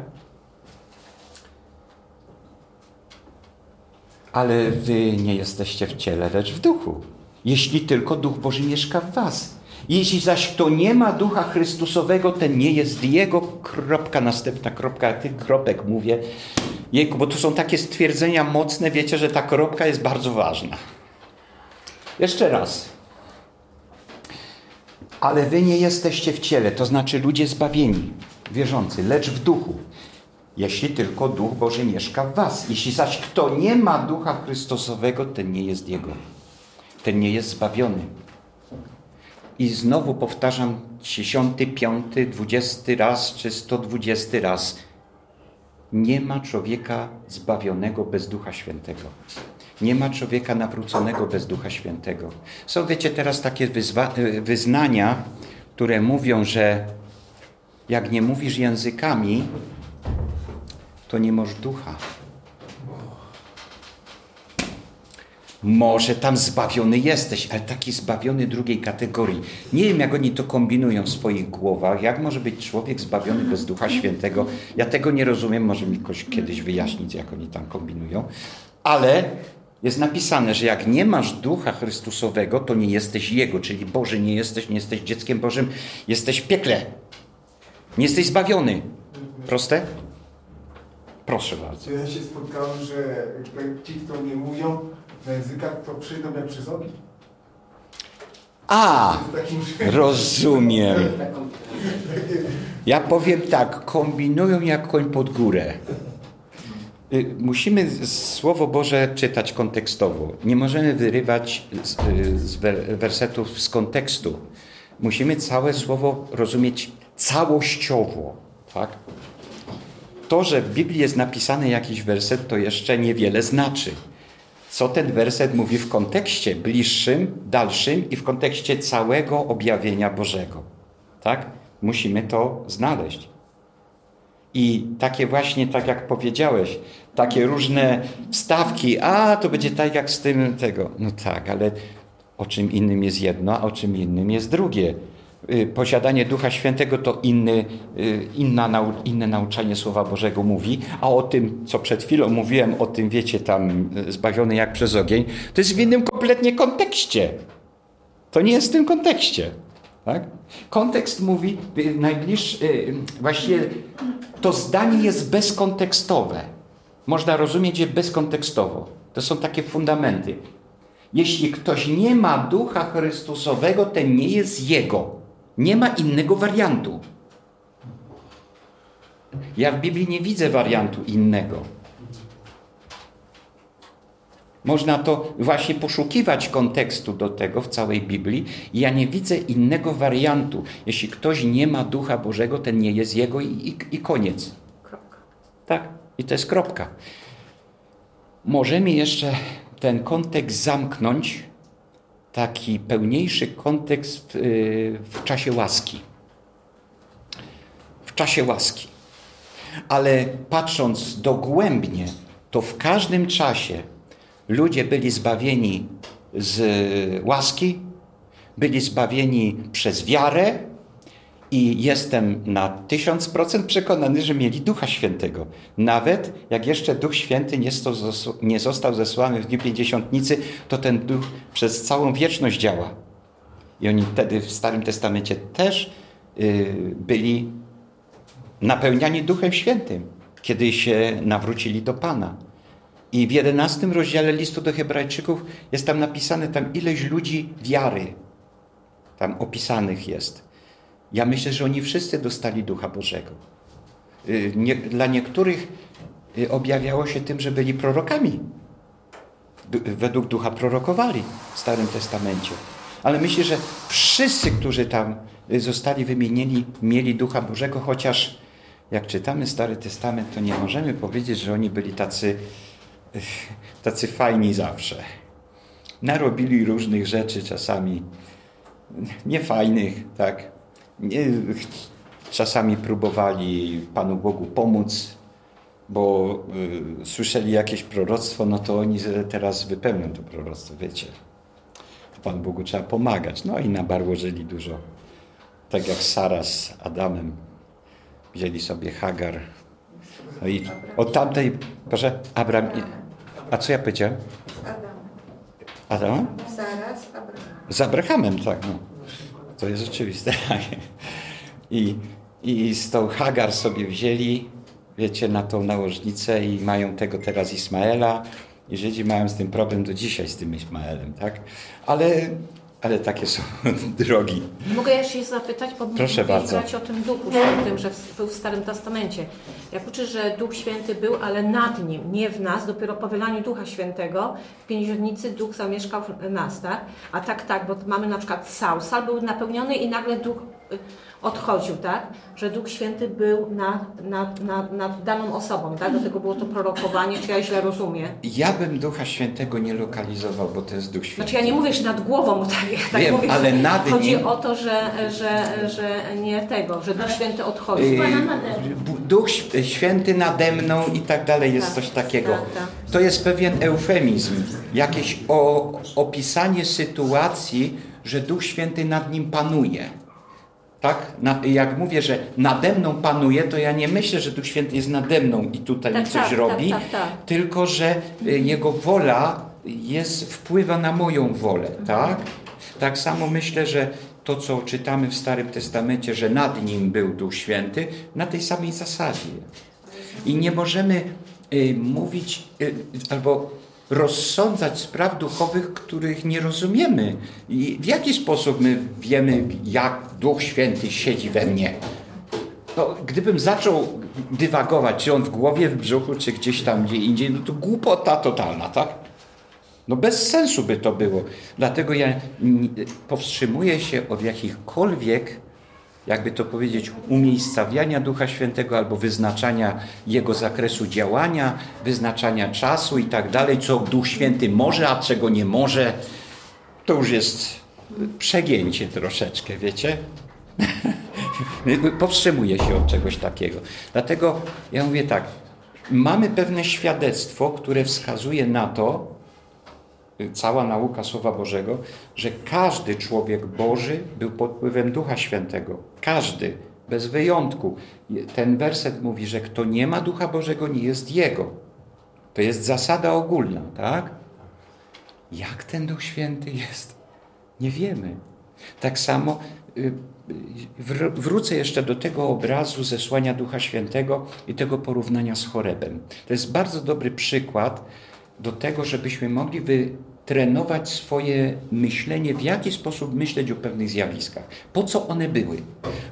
Ale wy nie jesteście w ciele, lecz w duchu. Jeśli tylko Duch Boży mieszka w was. Jeśli zaś kto nie ma Ducha Chrystusowego, ten nie jest Jego. Kropka, następna kropka, tych kropek mówię. Jejku, bo tu są takie stwierdzenia mocne, wiecie, że ta kropka jest bardzo ważna. Jeszcze raz. Ale wy nie jesteście w ciele, to znaczy ludzie zbawieni, wierzący, lecz w duchu. Jeśli tylko Duch Boży mieszka w was. Jeśli zaś kto nie ma Ducha Chrystusowego, ten nie jest Jego. Ten nie jest zbawiony. I znowu powtarzam dziesiąty, piąty, dwudziesty raz czy sto dwudziesty raz. Nie ma człowieka zbawionego bez Ducha Świętego. Nie ma człowieka nawróconego bez Ducha Świętego. Są, wiecie, teraz takie y, wyznania, które mówią, że jak nie mówisz językami, to nie masz ducha. Może tam zbawiony jesteś, ale taki zbawiony drugiej kategorii. Nie wiem, jak oni to kombinują w swoich głowach. Jak może być człowiek zbawiony bez Ducha Świętego? Ja tego nie rozumiem, może mi ktoś kiedyś wyjaśnić, jak oni tam kombinują. Ale jest napisane, że jak nie masz Ducha Chrystusowego, to nie jesteś Jego, czyli Boży nie jesteś, nie jesteś dzieckiem Bożym, jesteś w piekle. Nie jesteś zbawiony. Proste? Proszę bardzo. Ja się spotkałem, że ci, kto nie mówią na językach, to przyjdą jak przez ogień. A, rozumiem. Ja powiem tak, kombinują jak koń pod górę. Y, Musimy Słowo Boże czytać kontekstowo. Nie możemy wyrywać z, y, z wer- wersetów z kontekstu. Musimy całe Słowo rozumieć całościowo. Tak? To, że w Biblii jest napisany jakiś werset, to jeszcze niewiele znaczy. Co ten werset mówi w kontekście bliższym, dalszym i w kontekście całego objawienia Bożego. Tak? Musimy to znaleźć. I takie właśnie, tak jak powiedziałeś, takie różne wstawki, a to będzie tak jak z tym tego. No tak, ale o czym innym jest jedno, a o czym innym jest drugie. Y, Posiadanie Ducha Świętego to inny, y, inna, nau, inne nauczanie Słowa Bożego mówi, a o tym, co przed chwilą mówiłem, o tym, wiecie, tam y, zbawiony jak przez ogień, to jest w innym kompletnie kontekście. To nie jest w tym kontekście. Tak? Kontekst mówi, najbliższy, właściwie to zdanie jest bezkontekstowe. Można rozumieć je bezkontekstowo. To są takie fundamenty. Jeśli ktoś nie ma ducha Chrystusowego, ten nie jest jego. Nie ma innego wariantu. Ja w Biblii nie widzę wariantu innego. Można to właśnie poszukiwać kontekstu do tego w całej Biblii. Ja nie widzę innego wariantu. Jeśli ktoś nie ma Ducha Bożego, ten nie jest jego i, i, i koniec. Kropka. Tak, i to jest kropka. Możemy jeszcze ten kontekst zamknąć, taki pełniejszy kontekst y, w czasie łaski. W czasie łaski. Ale patrząc dogłębnie, to w każdym czasie ludzie byli zbawieni z łaski, byli zbawieni przez wiarę i jestem na tysiąc procent przekonany, że mieli Ducha Świętego. Nawet jak jeszcze Duch Święty nie, nie został zesłany w Dniu Pięćdziesiątnicy, to ten Duch przez całą wieczność działa. I oni wtedy w Starym Testamencie też yy, byli napełniani Duchem Świętym, kiedy się nawrócili do Pana. I w jedenastym rozdziale listu do Hebrajczyków jest tam napisane tam ileś ludzi wiary. Tam opisanych jest. Ja myślę, że oni wszyscy dostali Ducha Bożego. Y, nie, dla niektórych y, objawiało się tym, że byli prorokami. Według Ducha prorokowali w Starym Testamencie. Ale myślę, że wszyscy, którzy tam y, zostali wymienieni, mieli Ducha Bożego, chociaż jak czytamy Stary Testament, to nie możemy powiedzieć, że oni byli tacy, tacy fajni zawsze. Narobili różnych rzeczy, czasami niefajnych, tak. Czasami próbowali Panu Bogu pomóc, bo y, słyszeli jakieś proroctwo, no to oni teraz wypełnią to proroctwo, wiecie. Panu Bogu trzeba pomagać. No i na barło żyli dużo. Tak jak Sara z Adamem wzięli sobie Hagar. No i od tamtej, proszę, Abram. A co ja powiedziałem? Adam. Adam? Sara z Abrahamem. Z Abrahamem, tak. No. To jest oczywiste. I, I z tą Hagar sobie wzięli, wiecie, na tą nałożnicę i mają tego teraz Ismaela. I Żydzi mają z tym problem do dzisiaj, z tym Ismaelem, tak? Ale ale takie są drogi. Mogę ja się zapytać, bo Proszę bardzo. o tym Duchu Świętym, że był w Starym Testamencie. Jak uczysz, że Duch Święty był, ale nad nim, nie w nas, dopiero po wylaniu Ducha Świętego w Pięćdziesiątnicy Duch zamieszkał w nas, tak? A tak, tak, bo mamy na przykład Saul. Saul był napełniony i nagle Duch odchodził, tak? Że Duch Święty był nad, nad, nad, nad daną osobą, tak? Do tego było to prorokowanie, czy ja źle rozumiem? Ja bym Ducha Świętego nie lokalizował, bo to jest Duch Święty. Znaczy ja nie mówię, że nad głową, bo tak, tak Wiem, mówię, ale nad chodzi nim- o to, że, że, że nie tego, że Duch Święty odchodzi. Yy, Duch Ś- Święty nade mną i tak dalej jest Tak, coś takiego. tak, tak. To jest pewien eufemizm, jakieś o, opisanie sytuacji, że Duch Święty nad nim panuje. Tak? Na, jak mówię, że nade mną panuje, to ja nie myślę, że Duch Święty jest nade mną i tutaj Tak, mi coś tak, robi, tak, tak, tak. tylko że y, Jego wola jest, wpływa na moją wolę. Tak? tak samo myślę, że to, co czytamy w Starym Testamencie, że nad nim był Duch Święty, na tej samej zasadzie. I nie możemy y, mówić y, albo rozsądzać spraw duchowych, których nie rozumiemy. I w jaki sposób my wiemy, jak Duch Święty siedzi we mnie? No, gdybym zaczął dywagować, czy on w głowie, w brzuchu, czy gdzieś tam gdzie indziej, no to głupota totalna, tak? No bez sensu by to było. Dlatego ja powstrzymuję się od jakichkolwiek, jakby to powiedzieć, umiejscawiania Ducha Świętego albo wyznaczania Jego zakresu działania, wyznaczania czasu i tak dalej, co Duch Święty może, a czego nie może. To już jest przegięcie troszeczkę, wiecie? Powstrzymuję się od czegoś takiego. Dlatego ja mówię tak, mamy pewne świadectwo, które wskazuje na to, cała nauka Słowa Bożego, że każdy człowiek Boży był pod wpływem Ducha Świętego. Każdy, bez wyjątku. Ten werset mówi, że kto nie ma Ducha Bożego, nie jest Jego. To jest zasada ogólna, tak? Jak ten Duch Święty jest? Nie wiemy. Tak samo y, wr- wrócę jeszcze do tego obrazu zesłania Ducha Świętego i tego porównania z chorebem. To jest bardzo dobry przykład do tego, żebyśmy mogli wy, trenować swoje myślenie, w jaki sposób myśleć o pewnych zjawiskach. Po co one były?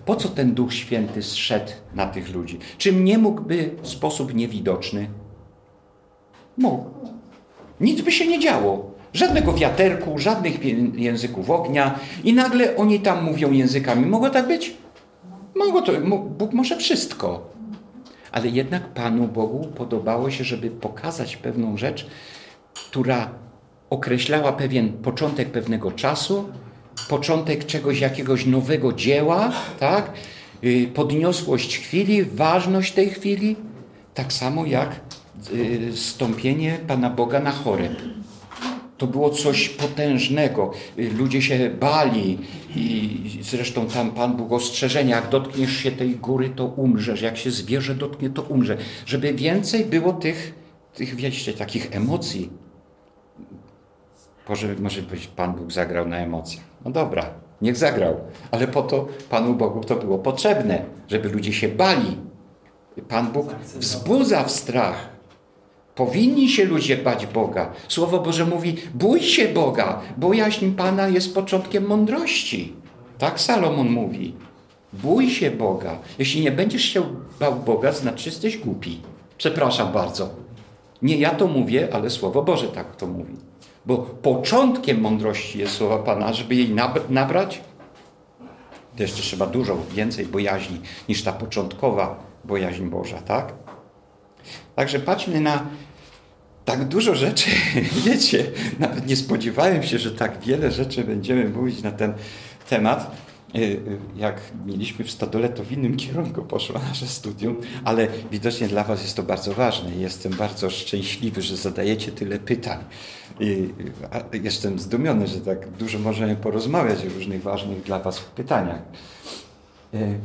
Po co ten Duch Święty zszedł na tych ludzi? Czym nie mógłby w sposób niewidoczny? Mógł. Nic by się nie działo. Żadnego wiaterku, żadnych języków ognia i nagle oni tam mówią językami. Mogło tak być? Mogło to, Bóg może wszystko. Ale jednak Panu Bogu podobało się, żeby pokazać pewną rzecz, która określała pewien początek pewnego czasu, początek czegoś, jakiegoś nowego dzieła, tak? Y, podniosłość chwili, ważność tej chwili, tak samo jak y, stąpienie Pana Boga na choreb. To było coś potężnego. Y, ludzie się bali i zresztą tam Pan Bóg ostrzeżenia, jak dotkniesz się tej góry, to umrzesz. Jak się zwierzę dotknie, to umrze. Żeby więcej było tych, tych wiecie, takich emocji. Może, może być Pan Bóg zagrał na emocjach. No dobra, niech zagrał. Ale po to Panu Bogu to było potrzebne, żeby ludzie się bali. Pan Bóg wzbudza w strach. Powinni się ludzie bać Boga. Słowo Boże mówi: bój się Boga, bo jaźń Pana jest początkiem mądrości. Tak Salomon mówi. Bój się Boga. Jeśli nie będziesz się bał Boga, znaczy jesteś głupi. Przepraszam bardzo. Nie ja to mówię, ale Słowo Boże tak to mówi. Bo początkiem mądrości jest słowa Pana, żeby jej nabrać, to jeszcze trzeba dużo więcej bojaźni niż ta początkowa bojaźń Boża, tak? Także patrzmy na tak dużo rzeczy, wiecie, nawet nie spodziewałem się, że tak wiele rzeczy będziemy mówić na ten temat. Y, y, jak mieliśmy w Stodole, to w innym kierunku poszło nasze studium, ale widocznie dla Was jest to bardzo ważne. Jestem bardzo szczęśliwy, że zadajecie tyle pytań. I jestem zdumiony, że tak dużo możemy porozmawiać o różnych ważnych dla Was pytaniach. Y,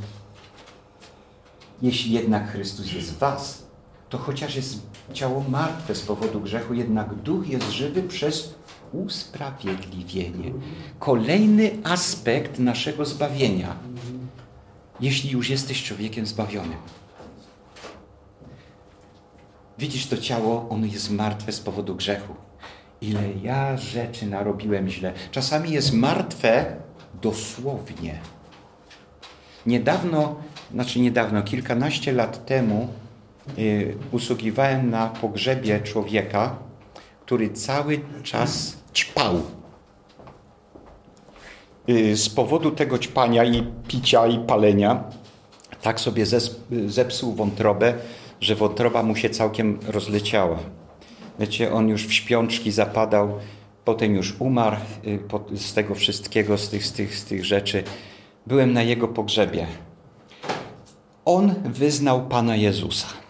jeśli jednak Chrystus jest w Was, to chociaż jest ciało martwe z powodu grzechu, jednak duch jest żywy przez usprawiedliwienie. Kolejny aspekt naszego zbawienia, jeśli już jesteś człowiekiem zbawionym. Widzisz to ciało, ono jest martwe z powodu grzechu. Ile ja rzeczy narobiłem źle. Czasami jest martwe dosłownie. Niedawno, znaczy niedawno, kilkanaście lat temu y, usługiwałem na pogrzebie człowieka, który cały czas ćpał. Y, z powodu tego ćpania i picia i palenia tak sobie zepsuł wątrobę, że wątroba mu się całkiem rozleciała. Wiecie, on już w śpiączki zapadał, potem już umarł y, z tego wszystkiego, z tych, z tych, z tych rzeczy. Byłem na jego pogrzebie. On wyznał Pana Jezusa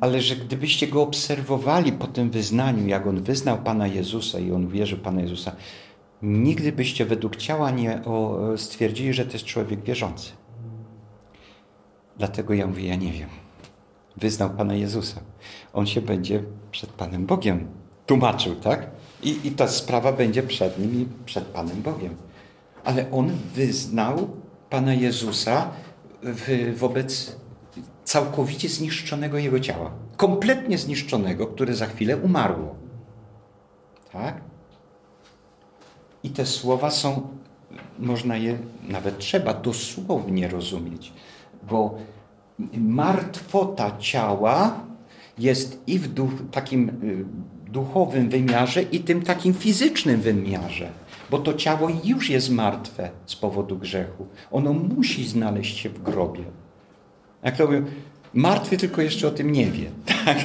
ale że gdybyście go obserwowali po tym wyznaniu, jak on wyznał Pana Jezusa i on wierzył Pana Jezusa, nigdy byście według ciała nie stwierdzili, że to jest człowiek wierzący. Dlatego ja mówię, ja nie wiem. Wyznał Pana Jezusa. On się będzie przed Panem Bogiem tłumaczył, tak? I, i ta sprawa będzie przed nim i przed Panem Bogiem. Ale on wyznał Pana Jezusa w, wobec całkowicie zniszczonego jego ciała. Kompletnie zniszczonego, które za chwilę umarło. Tak? I te słowa są, można je, nawet trzeba dosłownie rozumieć, bo martwota ciała jest i w duch, takim y, duchowym wymiarze, i tym takim fizycznym wymiarze. Bo to ciało już jest martwe z powodu grzechu. Ono musi znaleźć się w grobie. Jak to mówią, martwy tylko jeszcze o tym nie wie. Tak?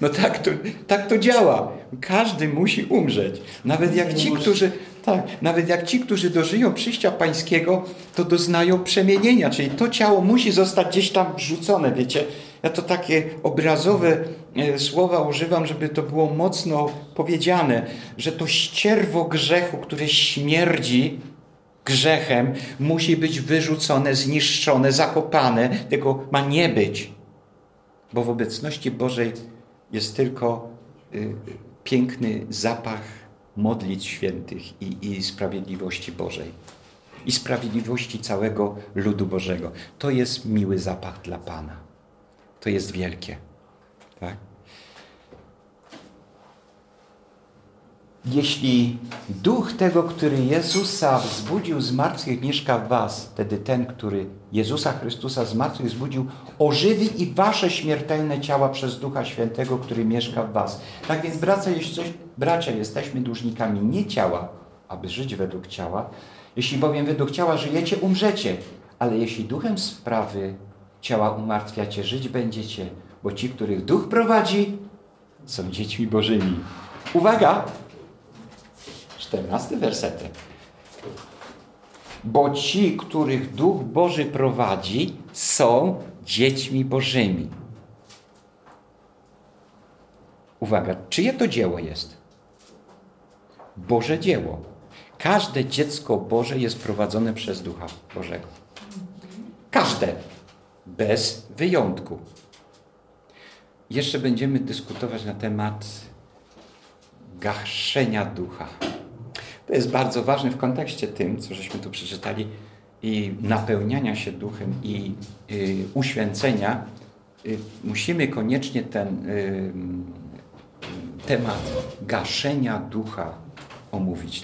No tak to, tak to działa. Każdy musi umrzeć. Nawet jak ci, którzy, tak, nawet jak ci, którzy dożyją przyjścia pańskiego, to doznają przemienienia, czyli to ciało musi zostać gdzieś tam wrzucone, wiecie. Ja to takie obrazowe e, słowa używam, żeby to było mocno powiedziane, że to ścierwo grzechu, które śmierdzi, grzechem musi być wyrzucone, zniszczone, zakopane. Tego ma nie być. Bo w obecności Bożej jest tylko y, piękny zapach modlitw świętych i, i sprawiedliwości Bożej. I sprawiedliwości całego ludu Bożego. To jest miły zapach dla Pana. To jest wielkie. Tak? Jeśli duch tego, który Jezusa wzbudził z martwych, mieszka w was, wtedy ten, który Jezusa Chrystusa z martwych wzbudził, ożywi i wasze śmiertelne ciała przez Ducha Świętego, który mieszka w was. Tak więc, bracia, jeśli bracia, jesteśmy dłużnikami nie ciała, aby żyć według ciała. Jeśli bowiem według ciała żyjecie, umrzecie. Ale jeśli duchem sprawy ciała umartwiacie, żyć będziecie, bo ci, których duch prowadzi, są dziećmi Bożymi. Uwaga! 14 wersetek. Bo ci, których Duch Boży prowadzi, są dziećmi Bożymi. Uwaga, czyje to dzieło jest? Boże dzieło. Każde dziecko Boże jest prowadzone przez Ducha Bożego. Każde. Bez wyjątku. Jeszcze będziemy dyskutować na temat gaszenia ducha. To jest bardzo ważne w kontekście tym, co żeśmy tu przeczytali, i napełniania się duchem i y, uświęcenia. Y, musimy koniecznie ten y, temat gaszenia ducha omówić.